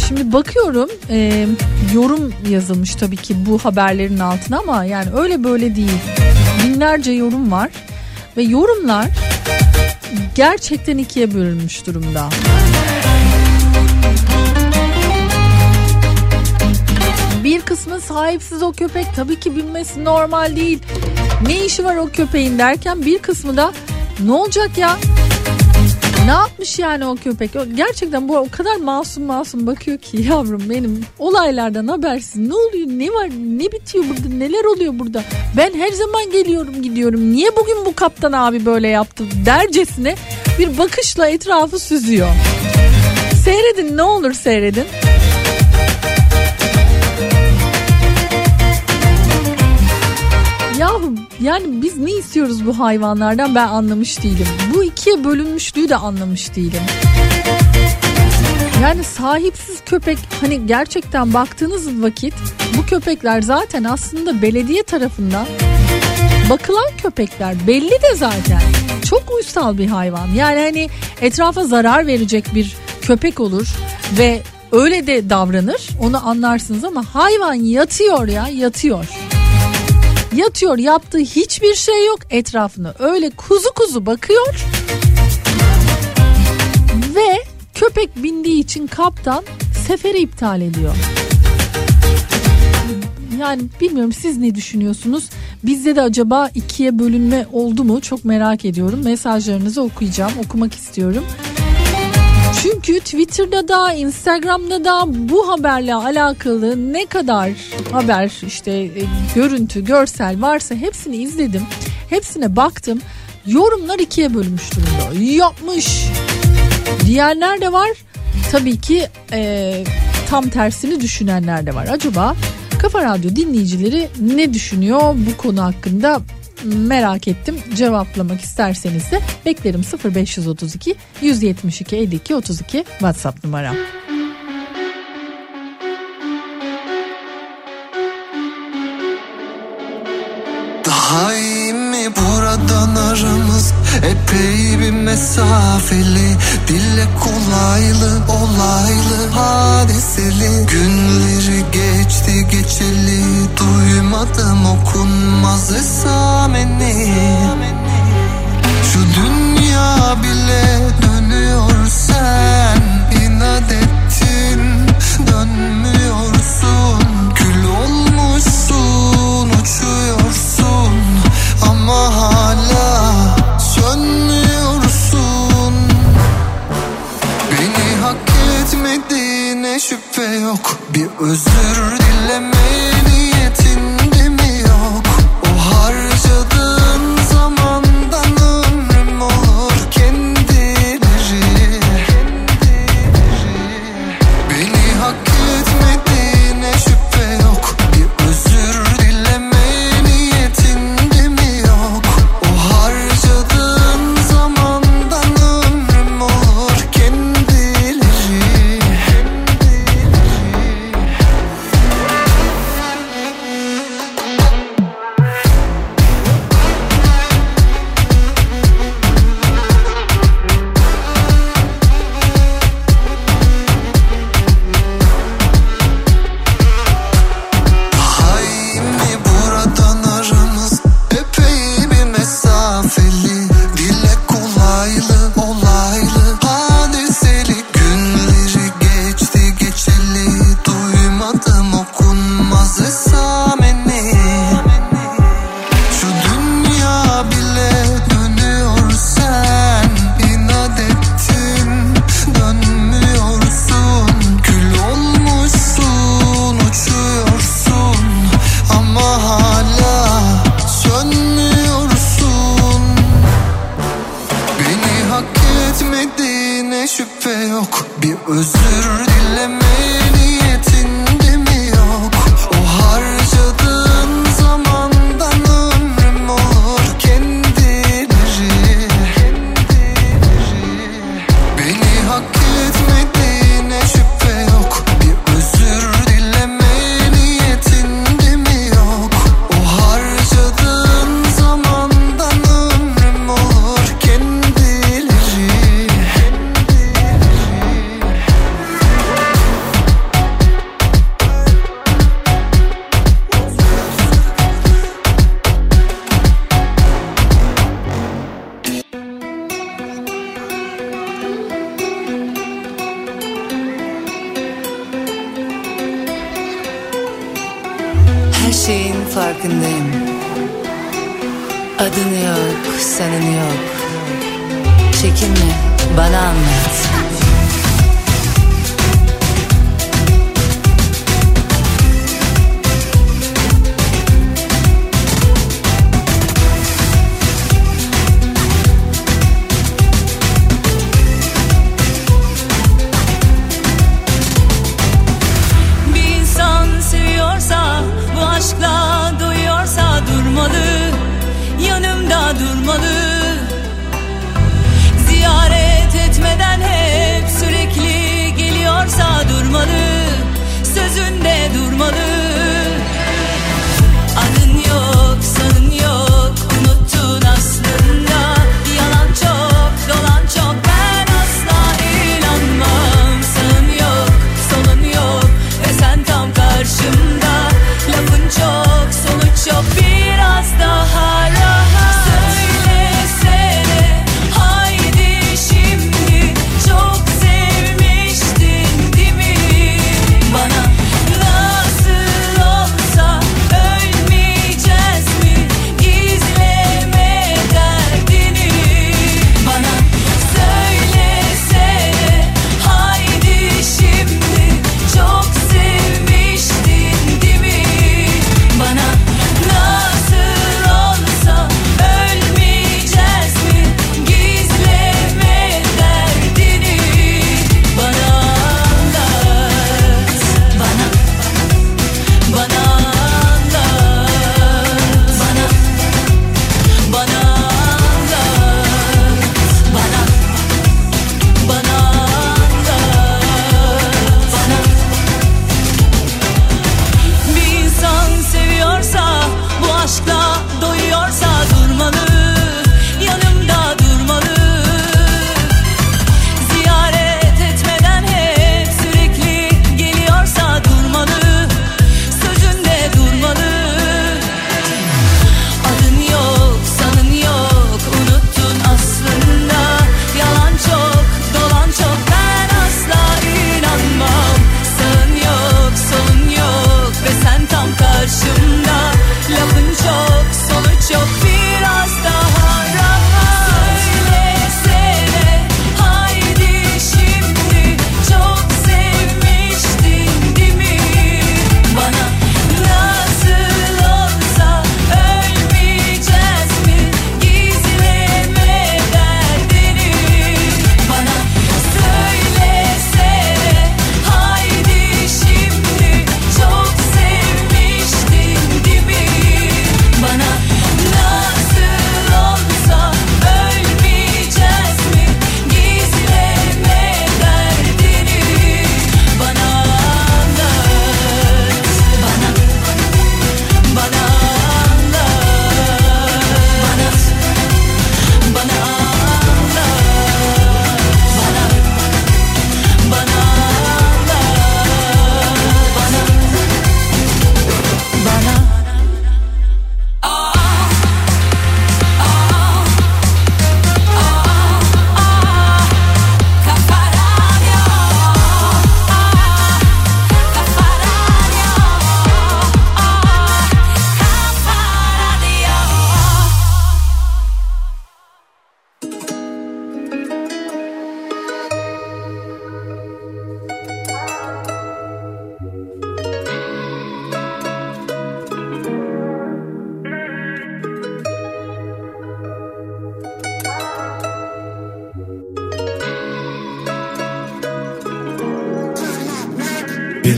Şimdi bakıyorum e, yorum yazılmış tabii ki bu haberlerin altına ama yani öyle böyle değil. Binlerce yorum var ve yorumlar gerçekten ikiye bölünmüş durumda. Bir kısmı sahipsiz o köpek tabii ki binmesi normal değil. Ne işi var o köpeğin derken bir kısmı da ne olacak ya? Ne yapmış yani o köpek? Gerçekten bu o kadar masum masum bakıyor ki yavrum benim olaylardan habersiz. Ne oluyor? Ne var? Ne bitiyor burada? Neler oluyor burada? Ben her zaman geliyorum gidiyorum. Niye bugün bu kaptan abi böyle yaptı dercesine bir bakışla etrafı süzüyor. Seyredin ne olur seyredin. Yahu yani biz ne istiyoruz bu hayvanlardan ben anlamış değilim. Bu ikiye bölünmüşlüğü de anlamış değilim. Yani sahipsiz köpek hani gerçekten baktığınız vakit bu köpekler zaten aslında belediye tarafından bakılan köpekler belli de zaten. Çok uysal bir hayvan. Yani hani etrafa zarar verecek bir köpek olur ve öyle de davranır. Onu anlarsınız ama hayvan yatıyor ya yatıyor. Yatıyor yaptığı hiçbir şey yok etrafına öyle kuzu kuzu bakıyor. Ve köpek bindiği için kaptan seferi iptal ediyor. Yani bilmiyorum siz ne düşünüyorsunuz? Bizde de acaba ikiye bölünme oldu mu? Çok merak ediyorum. Mesajlarınızı okuyacağım, okumak istiyorum. Çünkü Twitter'da da Instagram'da da bu haberle alakalı ne kadar haber işte e, görüntü, görsel varsa hepsini izledim. Hepsine baktım. Yorumlar ikiye bölünmüş durumda. Yapmış. Diğerler de var. Tabii ki e, tam tersini düşünenler de var. Acaba Kafa Radyo dinleyicileri ne düşünüyor bu konu hakkında merak ettim. Cevaplamak isterseniz de beklerim 0532 172 52 32 WhatsApp numaram. Daha iyi mi buradan aramız Epey bir mesafeli Dille kolaylı olaylı hadiseli. Günleri geçti geçeli Duymadım okunmaz esameni. Şu dünya bile dönüyor sen inat ettin yok. Bir özür dileme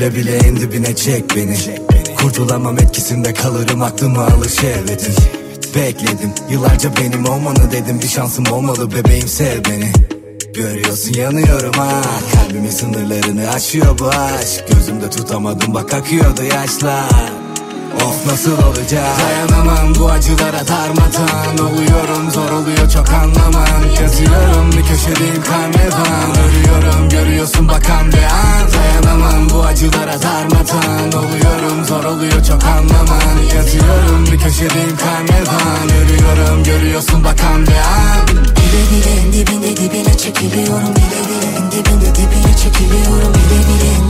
Bile bile en dibine çek beni. Kurtulamam etkisinde kalırım aklımı alır şehvetin Bekledim yıllarca benim olmanı dedim. Bir şansım olmalı bebeğim sev beni. Görüyorsun yanıyorum ha. Kalbimin sınırlarını aşıyor bu aşk. Gözümde tutamadım bak akıyordu yaşlar Of nasıl olacak? Dayanamam bu acılara darmadan Oluyorum zor oluyor çok anlaman Yazıyorum bir köşedeyim karnevan Ölüyorum görüyorsun bakan bir an. Dayanamam bu acılara darmadan Oluyorum zor oluyor çok anlaman Yazıyorum bir köşedeyim karnevan Ölüyorum görüyorsun bakan bir an. Bile bile en dibinde dibine çekiliyorum. Bile bile en dibinde dibine çekiliyorum. Bile bile en dibine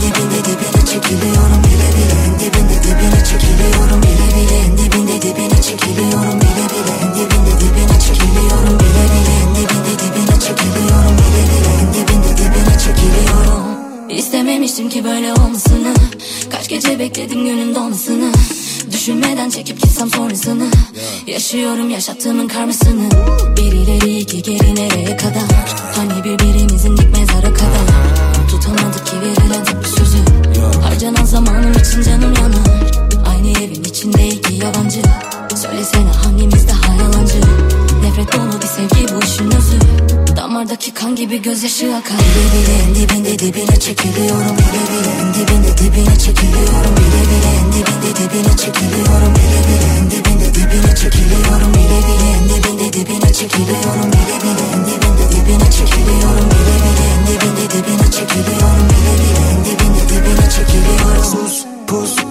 çekiliyorum Bile bile. En dibinde dibine çekiliyorum Bile bile. En dibinde dibine çekiliyorum Bile bile. En dibinde dibine çekiliyorum Bile bile. En dibinde dibine çekiliyorum Bile bile. En dibinde dibine çekiliyorum. İstememiştim ki böyle olmasını. Kaç gece bekledim günün dolmasını Düşünmeden çekip gitsem sonrasını. Yaşıyorum yaşattığımın karmasını. Bir ileri iki geri nereye kadar? Hani birbirimizin dik mezara kadar? Tutamadık ki verilen sözü Harcanan zamanım için canım yanar. Aynı evin içinde iki yabancı. Söylesene hangimiz daha yalancı? Nefret dolu bir sevgi bu işin özü. Damardaki kan gibi gözyaşı akar. Bile bile en dibinde dibine çekiliyorum. Bile bile en dibinde dibine çekiliyorum Bile bile en dibinde dibine çekiliyorum. Bile bile en dibinde dibine çekiliyorum. Bile bile en dibinde dibine çekiliyorum Bile bile en dibinde dibine çekiliyorum Bile bile en dibinde dibine çekiliyorum Bile bile en dibinde dibine çekiliyorum. Sus pus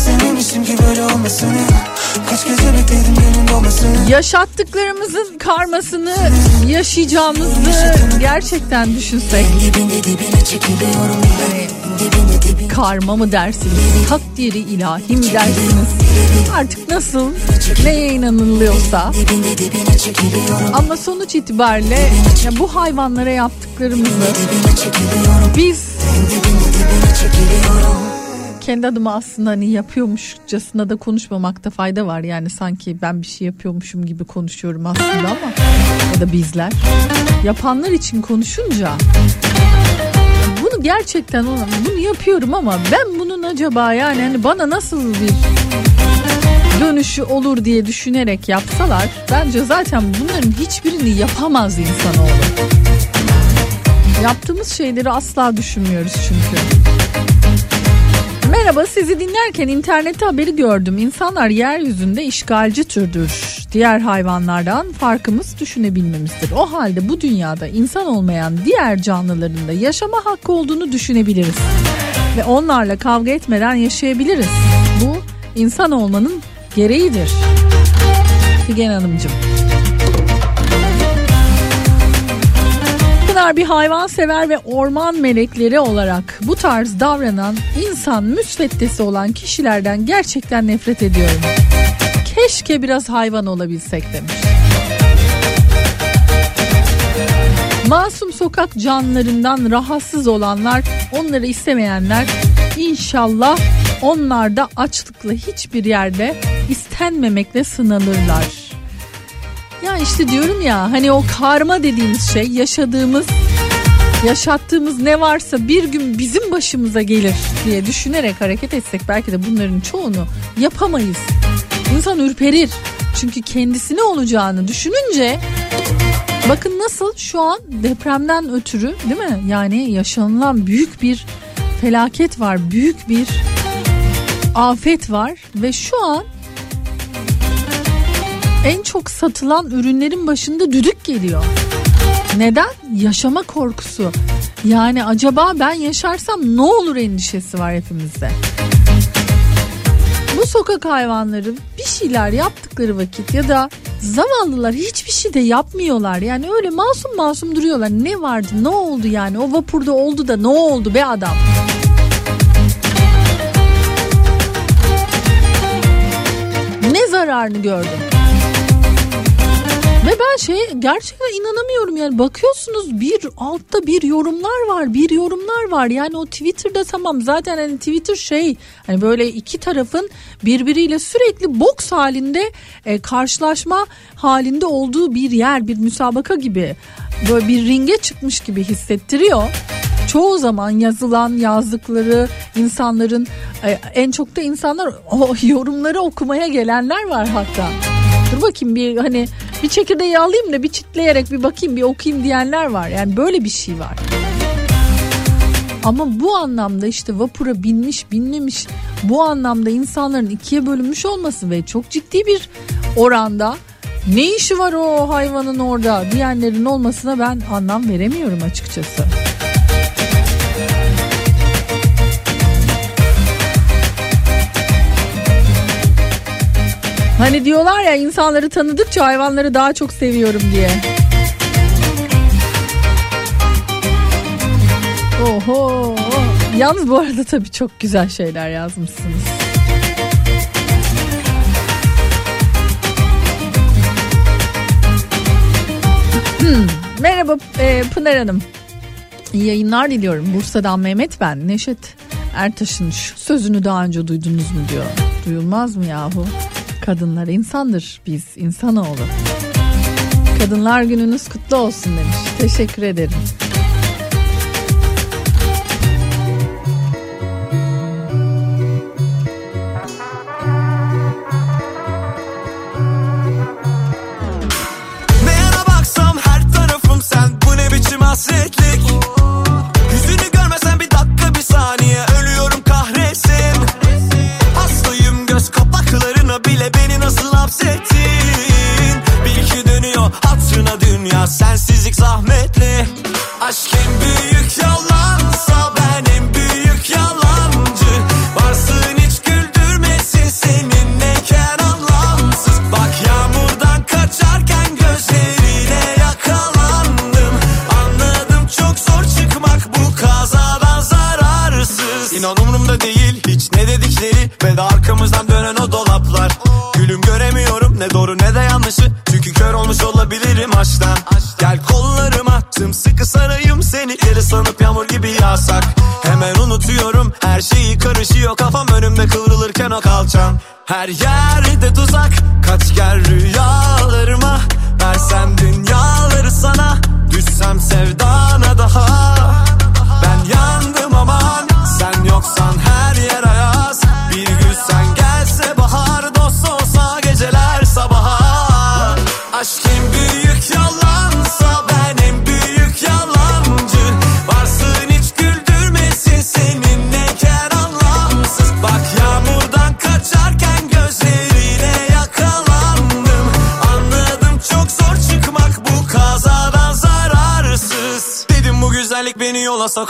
İstememiştim ki böyle olmasını Kaç gece bekledim günün dolmasını Yaşattıklarımızın karmasını yaşayacağımızı gerçekten düşünsek. Karma mı dersiniz? Takdiri ilahi mi dersiniz? Artık nasıl neye inanılıyorsa. Ama sonuç itibariyle ya bu hayvanlara yaptıklarımızı biz kendi adıma aslında hani yapıyormuşçasına da konuşmamakta fayda var. Yani sanki ben bir şey yapıyormuşum gibi konuşuyorum aslında ama ya da bizler. Yapanlar için konuşunca bunu gerçekten bunu yapıyorum ama ben bunun acaba yani hani bana nasıl bir dönüşü olur diye düşünerek yapsalar bence zaten bunların hiçbirini yapamaz insanoğlu. Yaptığımız şeyleri asla düşünmüyoruz çünkü. Merhaba sizi dinlerken internette haberi gördüm. İnsanlar yeryüzünde işgalci türdür. Diğer hayvanlardan farkımız düşünebilmemizdir. O halde bu dünyada insan olmayan diğer canlıların da yaşama hakkı olduğunu düşünebiliriz. Ve onlarla kavga etmeden yaşayabiliriz. Bu insan olmanın gereğidir. Figen Hanımcığım. Pınar bir hayvan sever ve orman melekleri olarak bu tarz davranan insan müsveddesi olan kişilerden gerçekten nefret ediyorum. Keşke biraz hayvan olabilsek demiş. Masum sokak canlılarından rahatsız olanlar, onları istemeyenler inşallah onlar da açlıkla hiçbir yerde istenmemekle sınanırlar. İşte diyorum ya hani o karma dediğimiz şey yaşadığımız yaşattığımız ne varsa bir gün bizim başımıza gelir diye düşünerek hareket etsek belki de bunların çoğunu yapamayız. İnsan ürperir. Çünkü kendisine olacağını düşününce bakın nasıl şu an depremden ötürü değil mi? Yani yaşanılan büyük bir felaket var. Büyük bir afet var ve şu an en çok satılan ürünlerin başında düdük geliyor. Neden? Yaşama korkusu. Yani acaba ben yaşarsam ne olur endişesi var hepimizde. Bu sokak hayvanları bir şeyler yaptıkları vakit ya da zavallılar hiçbir şey de yapmıyorlar. Yani öyle masum masum duruyorlar. Ne vardı ne oldu yani o vapurda oldu da ne oldu be adam. zararını gördüm. Ve ben şey gerçekten inanamıyorum yani. Bakıyorsunuz bir altta bir yorumlar var bir yorumlar var. Yani o Twitter'da tamam zaten hani Twitter şey hani böyle iki tarafın birbiriyle sürekli boks halinde e, karşılaşma halinde olduğu bir yer bir müsabaka gibi böyle bir ringe çıkmış gibi hissettiriyor. Çoğu zaman yazılan yazdıkları insanların e, en çok da insanlar o yorumları okumaya gelenler var hatta. Dur bakayım bir hani bir çekirdeği alayım da bir çitleyerek bir bakayım bir okuyayım diyenler var. Yani böyle bir şey var. Ama bu anlamda işte vapura binmiş binmemiş bu anlamda insanların ikiye bölünmüş olması ve çok ciddi bir oranda ne işi var o hayvanın orada diyenlerin olmasına ben anlam veremiyorum açıkçası. Hani diyorlar ya insanları tanıdıkça hayvanları daha çok seviyorum diye. Oho. Yalnız bu arada tabii çok güzel şeyler yazmışsınız. Hmm, Merhaba e, Pınar Hanım. İyi yayınlar diliyorum. Bursa'dan Mehmet ben. Neşet Ertaş'ın sözünü daha önce duydunuz mu diyor. Duyulmaz mı yahu? Kadınlar insandır biz insanoğlu. Kadınlar gününüz kutlu olsun demiş. Teşekkür ederim.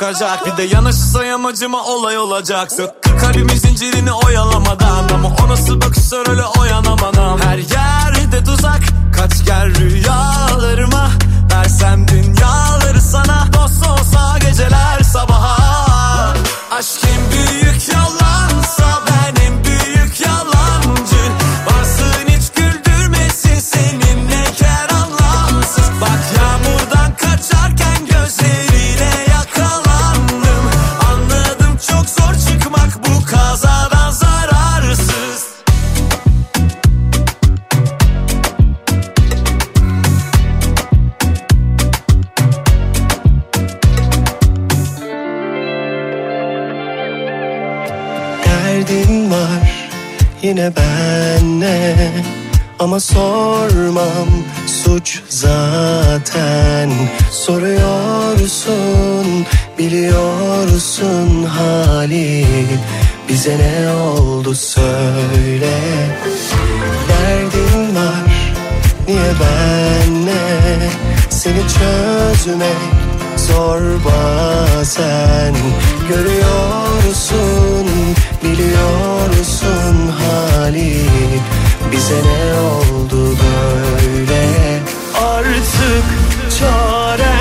Sokacak. Bir de yanaşırsa yamacıma olay olacak. Sıkkı kalbimin zincirini oyalamadan Ama o nasıl bakışlar öyle oyanamadan. Her yerde tuzak kaç gel rüyalarıma. Versem dünyaları sana Dost olsa geceler benle Seni çözmek zor bazen. Görüyorsun biliyorsun hali Bize ne oldu böyle? Artık çaren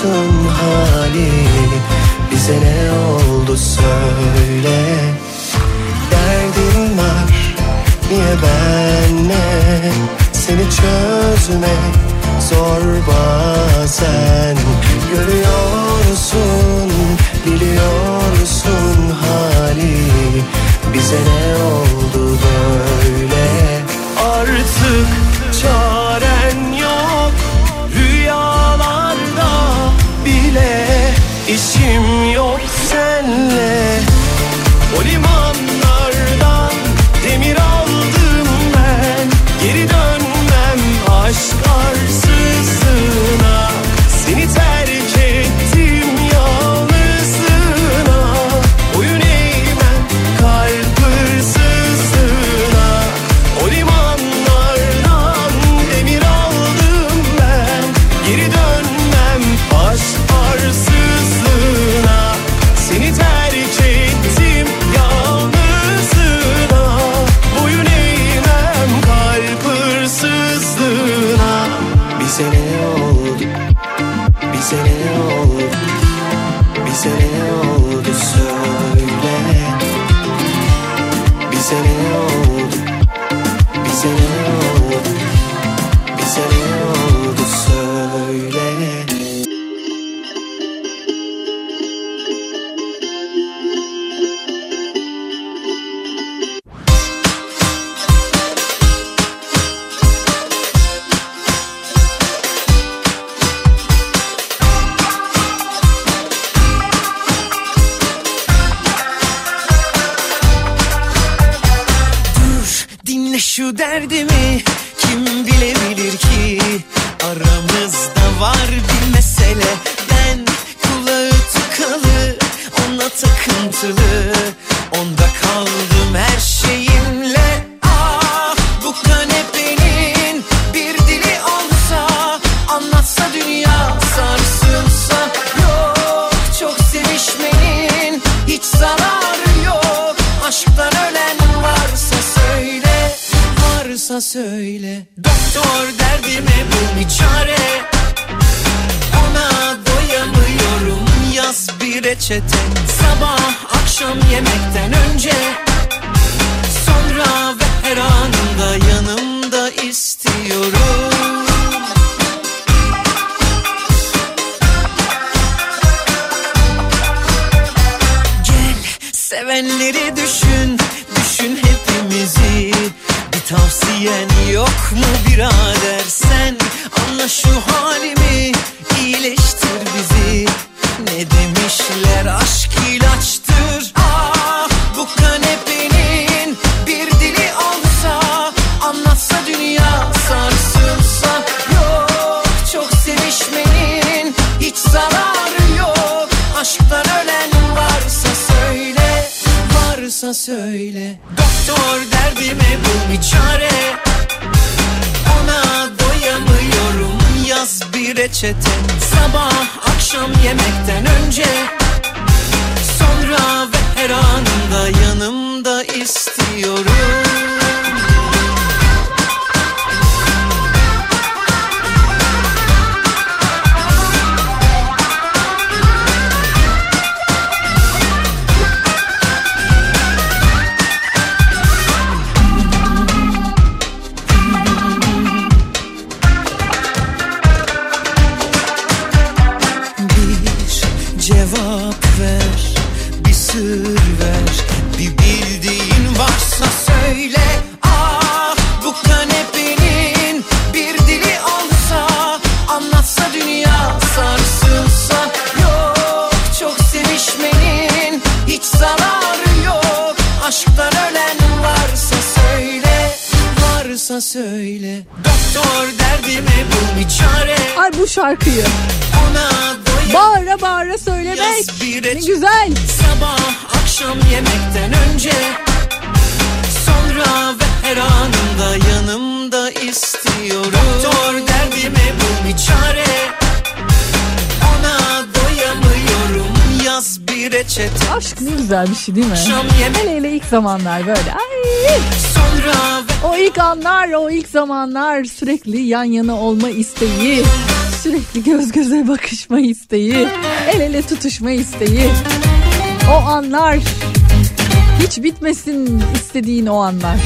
musun haliyle Bize ne oldu söyle. Derdin var niye benle? Seni çözmek zor bazen. Görüyorsun biliyorsun hali? Bize ne oldu böyle? Artık zamanlar böyle. Ay. O ilk anlar, o ilk zamanlar sürekli yan yana olma isteği, sürekli göz göze bakışma isteği, el ele tutuşma isteği. O anlar hiç bitmesin istediğin o anlar.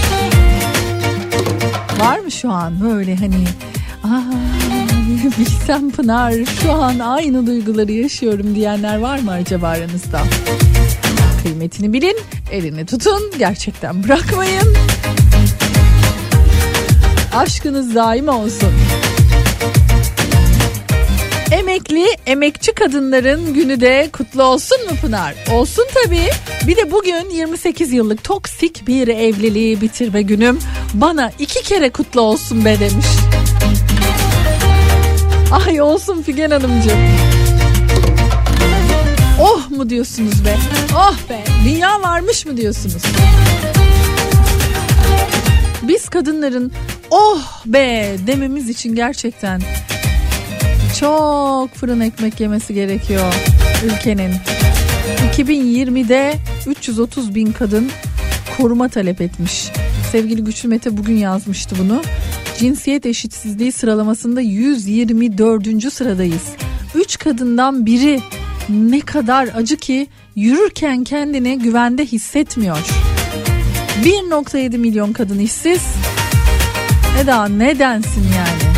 Var mı şu an böyle hani Aa, bilsem Pınar şu an aynı duyguları yaşıyorum diyenler var mı acaba aranızda? Kıymetini bilin, elini tutun, gerçekten bırakmayın. Aşkınız daim olsun. Emekli, emekçi kadınların günü de kutlu olsun mu Pınar? Olsun tabii. Bir de bugün 28 yıllık toksik bir evliliği bitirme günüm. Bana iki kere kutlu olsun be demiş. Ay olsun Figen Hanımcığım. Oh mu diyorsunuz be? Oh be dünya varmış mı diyorsunuz? Biz kadınların oh be dememiz için gerçekten çok fırın ekmek yemesi gerekiyor ülkenin. 2020'de 330 bin kadın koruma talep etmiş. Sevgili Güçlü Mete bugün yazmıştı bunu. Cinsiyet eşitsizliği sıralamasında 124. sıradayız. 3 kadından biri ne kadar acı ki yürürken kendini güvende hissetmiyor. 1.7 milyon kadın işsiz. Eda nedensin yani?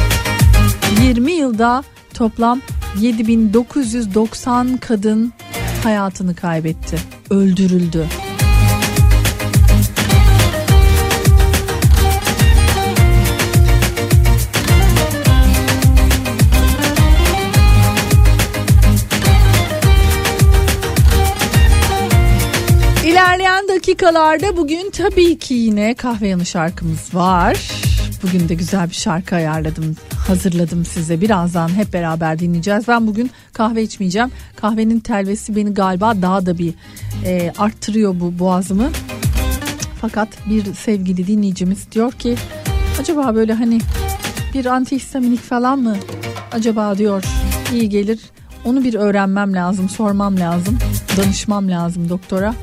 20 yılda toplam 7990 kadın hayatını kaybetti. Öldürüldü. Dakikalarda bugün tabii ki yine kahve yanı şarkımız var. Bugün de güzel bir şarkı ayarladım, hazırladım size. Birazdan hep beraber dinleyeceğiz. Ben bugün kahve içmeyeceğim. Kahvenin telvesi beni galiba daha da bir e, arttırıyor bu boğazımı. Fakat bir sevgili dinleyicimiz diyor ki acaba böyle hani bir antihistaminik falan mı acaba diyor iyi gelir. Onu bir öğrenmem lazım, sormam lazım, danışmam lazım doktora.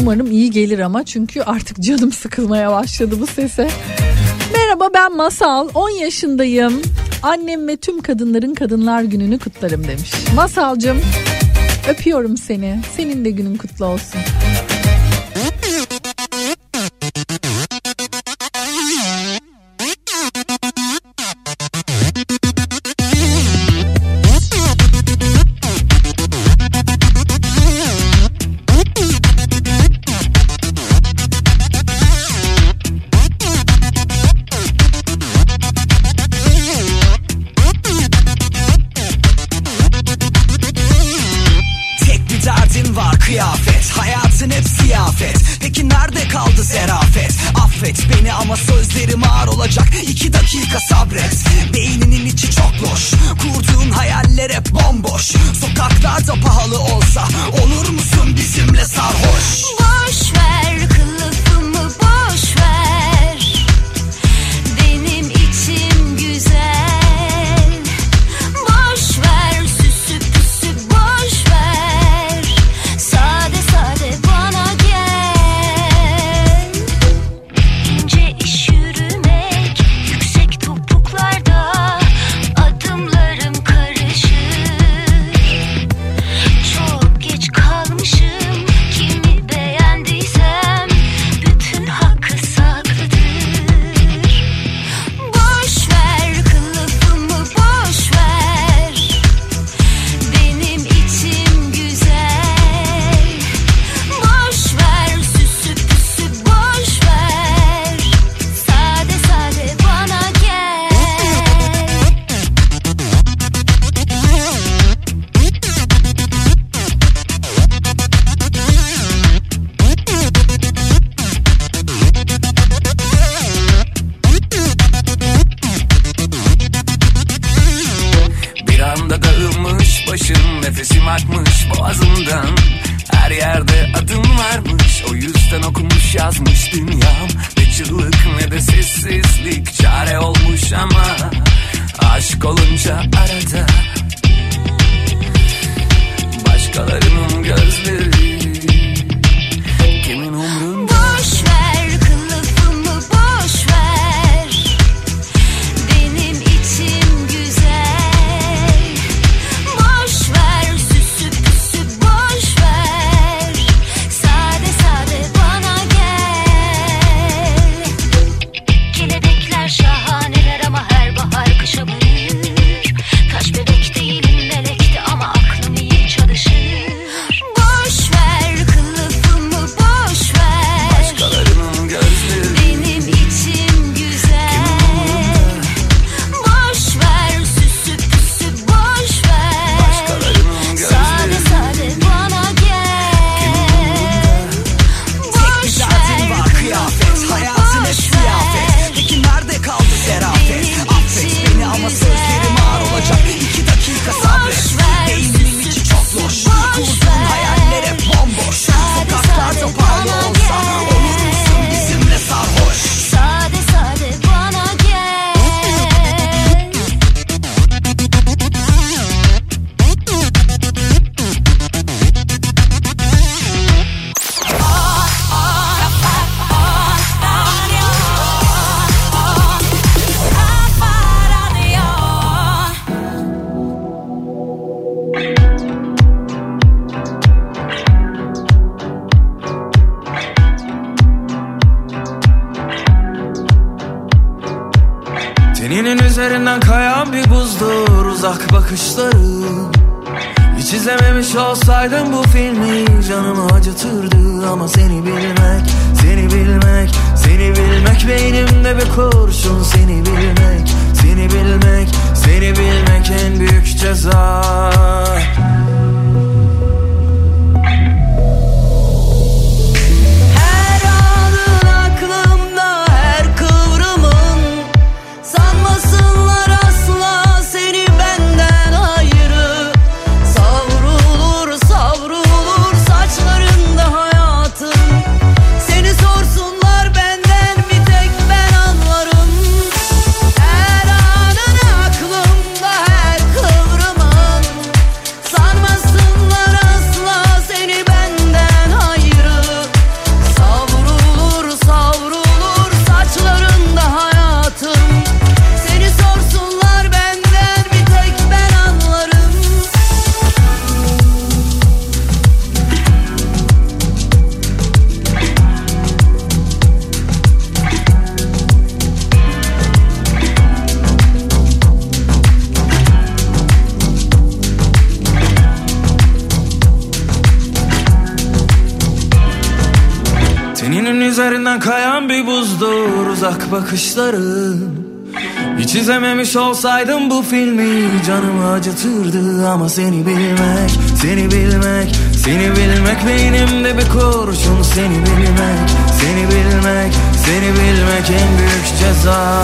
Umarım iyi gelir ama çünkü artık canım sıkılmaya başladı bu sese. Merhaba ben Masal 10 yaşındayım. Annem ve tüm kadınların kadınlar gününü kutlarım demiş. Masalcım öpüyorum seni. Senin de günün kutlu olsun. bizarre. bakışların Hiç izlememiş olsaydım bu filmi Canımı acıtırdı ama seni bilmek Seni bilmek Seni bilmek beynimde bir kurşun Seni bilmek Seni bilmek Seni bilmek en büyük ceza.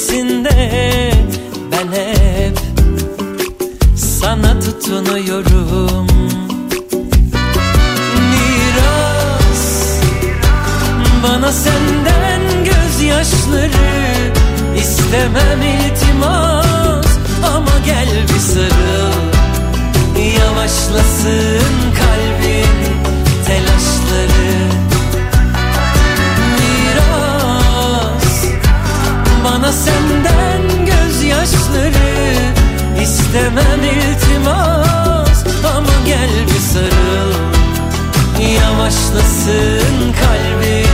Köşesinde ben hep sana tutunuyorum. Miras bana senden gözyaşları istemem iltimas. Ama gel bir sarıl Yavaşlasın kalbin senden gözyaşları. İstemem iltimas ama gel bir sarıl. Yavaşlasın kalbin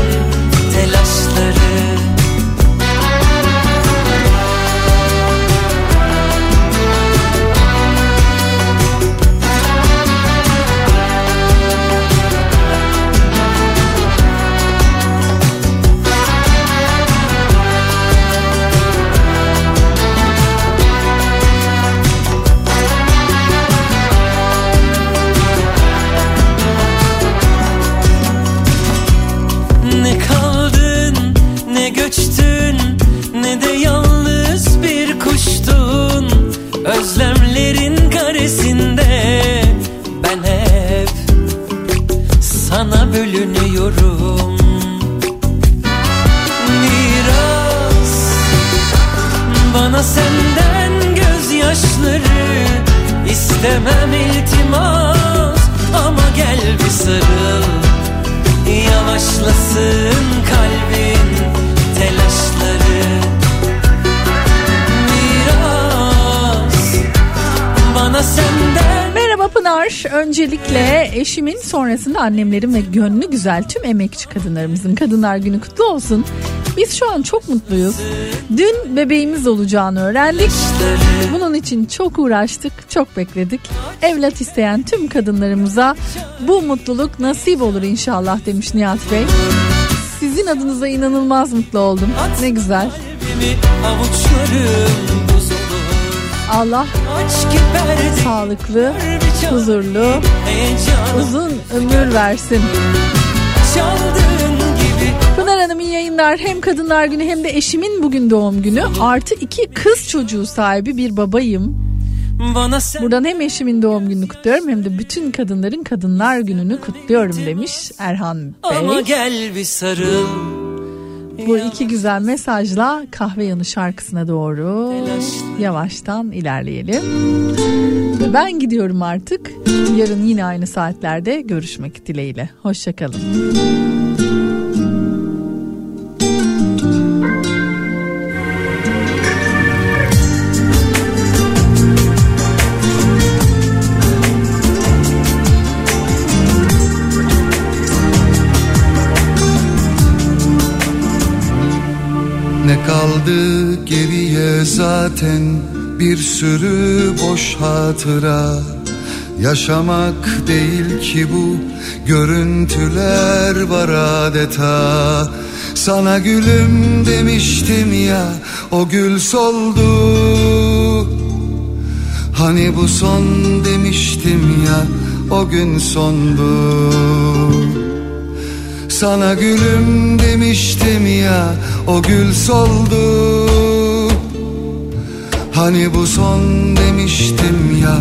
eşimin sonrasında annemlerin ve gönlü güzel tüm emekçi kadınlarımızın Kadınlar Günü kutlu olsun. Biz şu an çok mutluyuz. Dün bebeğimiz olacağını öğrendik. Bunun için çok uğraştık, çok bekledik. Evlat isteyen tüm kadınlarımıza bu mutluluk nasip olur inşallah demiş Nihat Bey. Sizin adınıza inanılmaz mutlu oldum. Ne güzel. avuçlarım Allah sağlıklı, huzurlu, uzun ömür versin. Pınar Hanım iyi yayınlar. Hem Kadınlar Günü hem de eşimin bugün doğum günü. Artı iki kız çocuğu sahibi bir babayım. Buradan hem eşimin doğum gününü kutluyorum hem de bütün kadınların Kadınlar Günü'nü kutluyorum demiş Erhan ama Bey. gel bir sarıl Bu iki güzel mesajla kahve yanı şarkısına doğru yavaştan ilerleyelim. Ben gidiyorum artık. Yarın yine aynı saatlerde görüşmek dileğiyle. Hoşçakalın. Kaldı geriye zaten bir sürü boş hatıra. Yaşamak değil ki bu görüntüler var adeta. Sana gülüm demiştim ya o gül soldu. Hani bu son demiştim ya o gün sondu sana gülüm demiştim ya o gül soldu. Hani bu son demiştim ya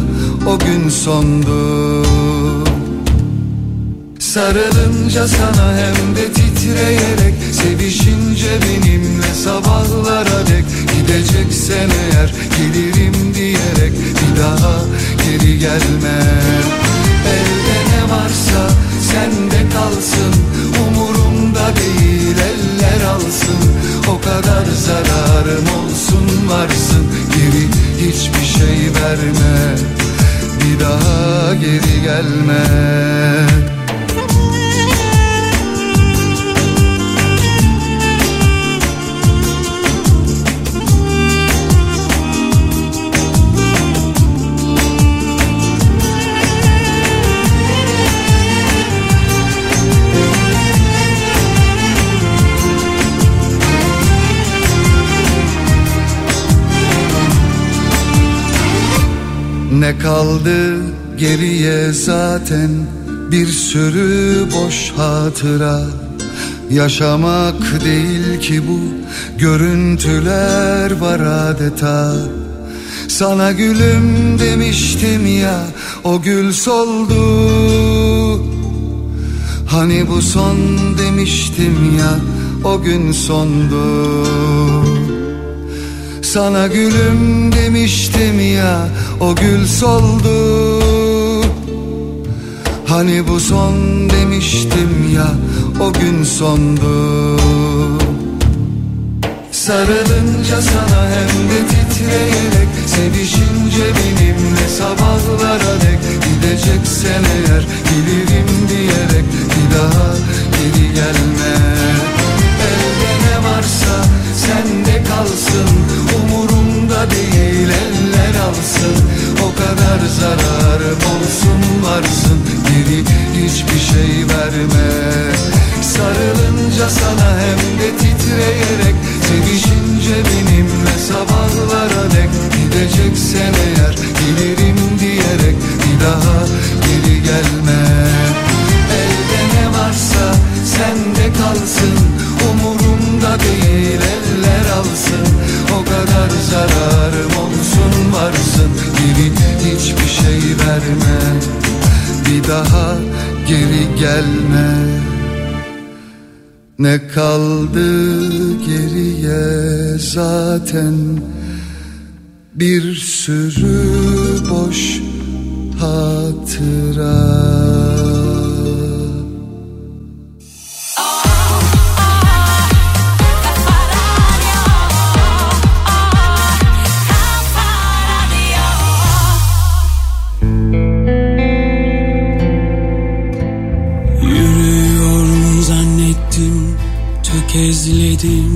o gün sondu. Sarılınca sana hem de titreyerek Sevişince benimle sabahlara dek. Gideceksen eğer gelirim diyerek Bir daha geri gelmem Elde ne varsa sende kalsın. Umurumda değil eller alsın. O kadar zararım olsun varsın. Geri hiçbir şey verme. Bir daha geri gelme Ne kaldı geriye zaten? Bir sürü boş hatıra Yaşamak değil ki bu. Görüntüler var adeta. Sana gülüm demiştim ya o gül soldu. Hani bu son demiştim ya o gün sondu Sana gülüm demiştim ya o gül soldu. Hani bu son demiştim ya o gün sondu. Sarılınca sana hem de titreyerek Sevişince benimle sabahlara dek. Gideceksen eğer gelirim diyerek Bir daha geri gelme. Elde ne varsa sende kalsın. Umurumda değil eller alsın. O kadar zararım olsun varsın. Geri hiçbir şey verme. Sarılınca sana hem de titreyerek Sevişince benimle sabahlara dek. Gideceksen eğer gelirim diyerek Bir daha geri gelme. Elde ne varsa sende kalsın Umurumda değil eller alsın. O kadar zararım olsun varsın. Geri hiçbir şey verme. Bir daha geri gelme. Ne kaldı geriye zaten? Bir sürü boş hatıra. waiting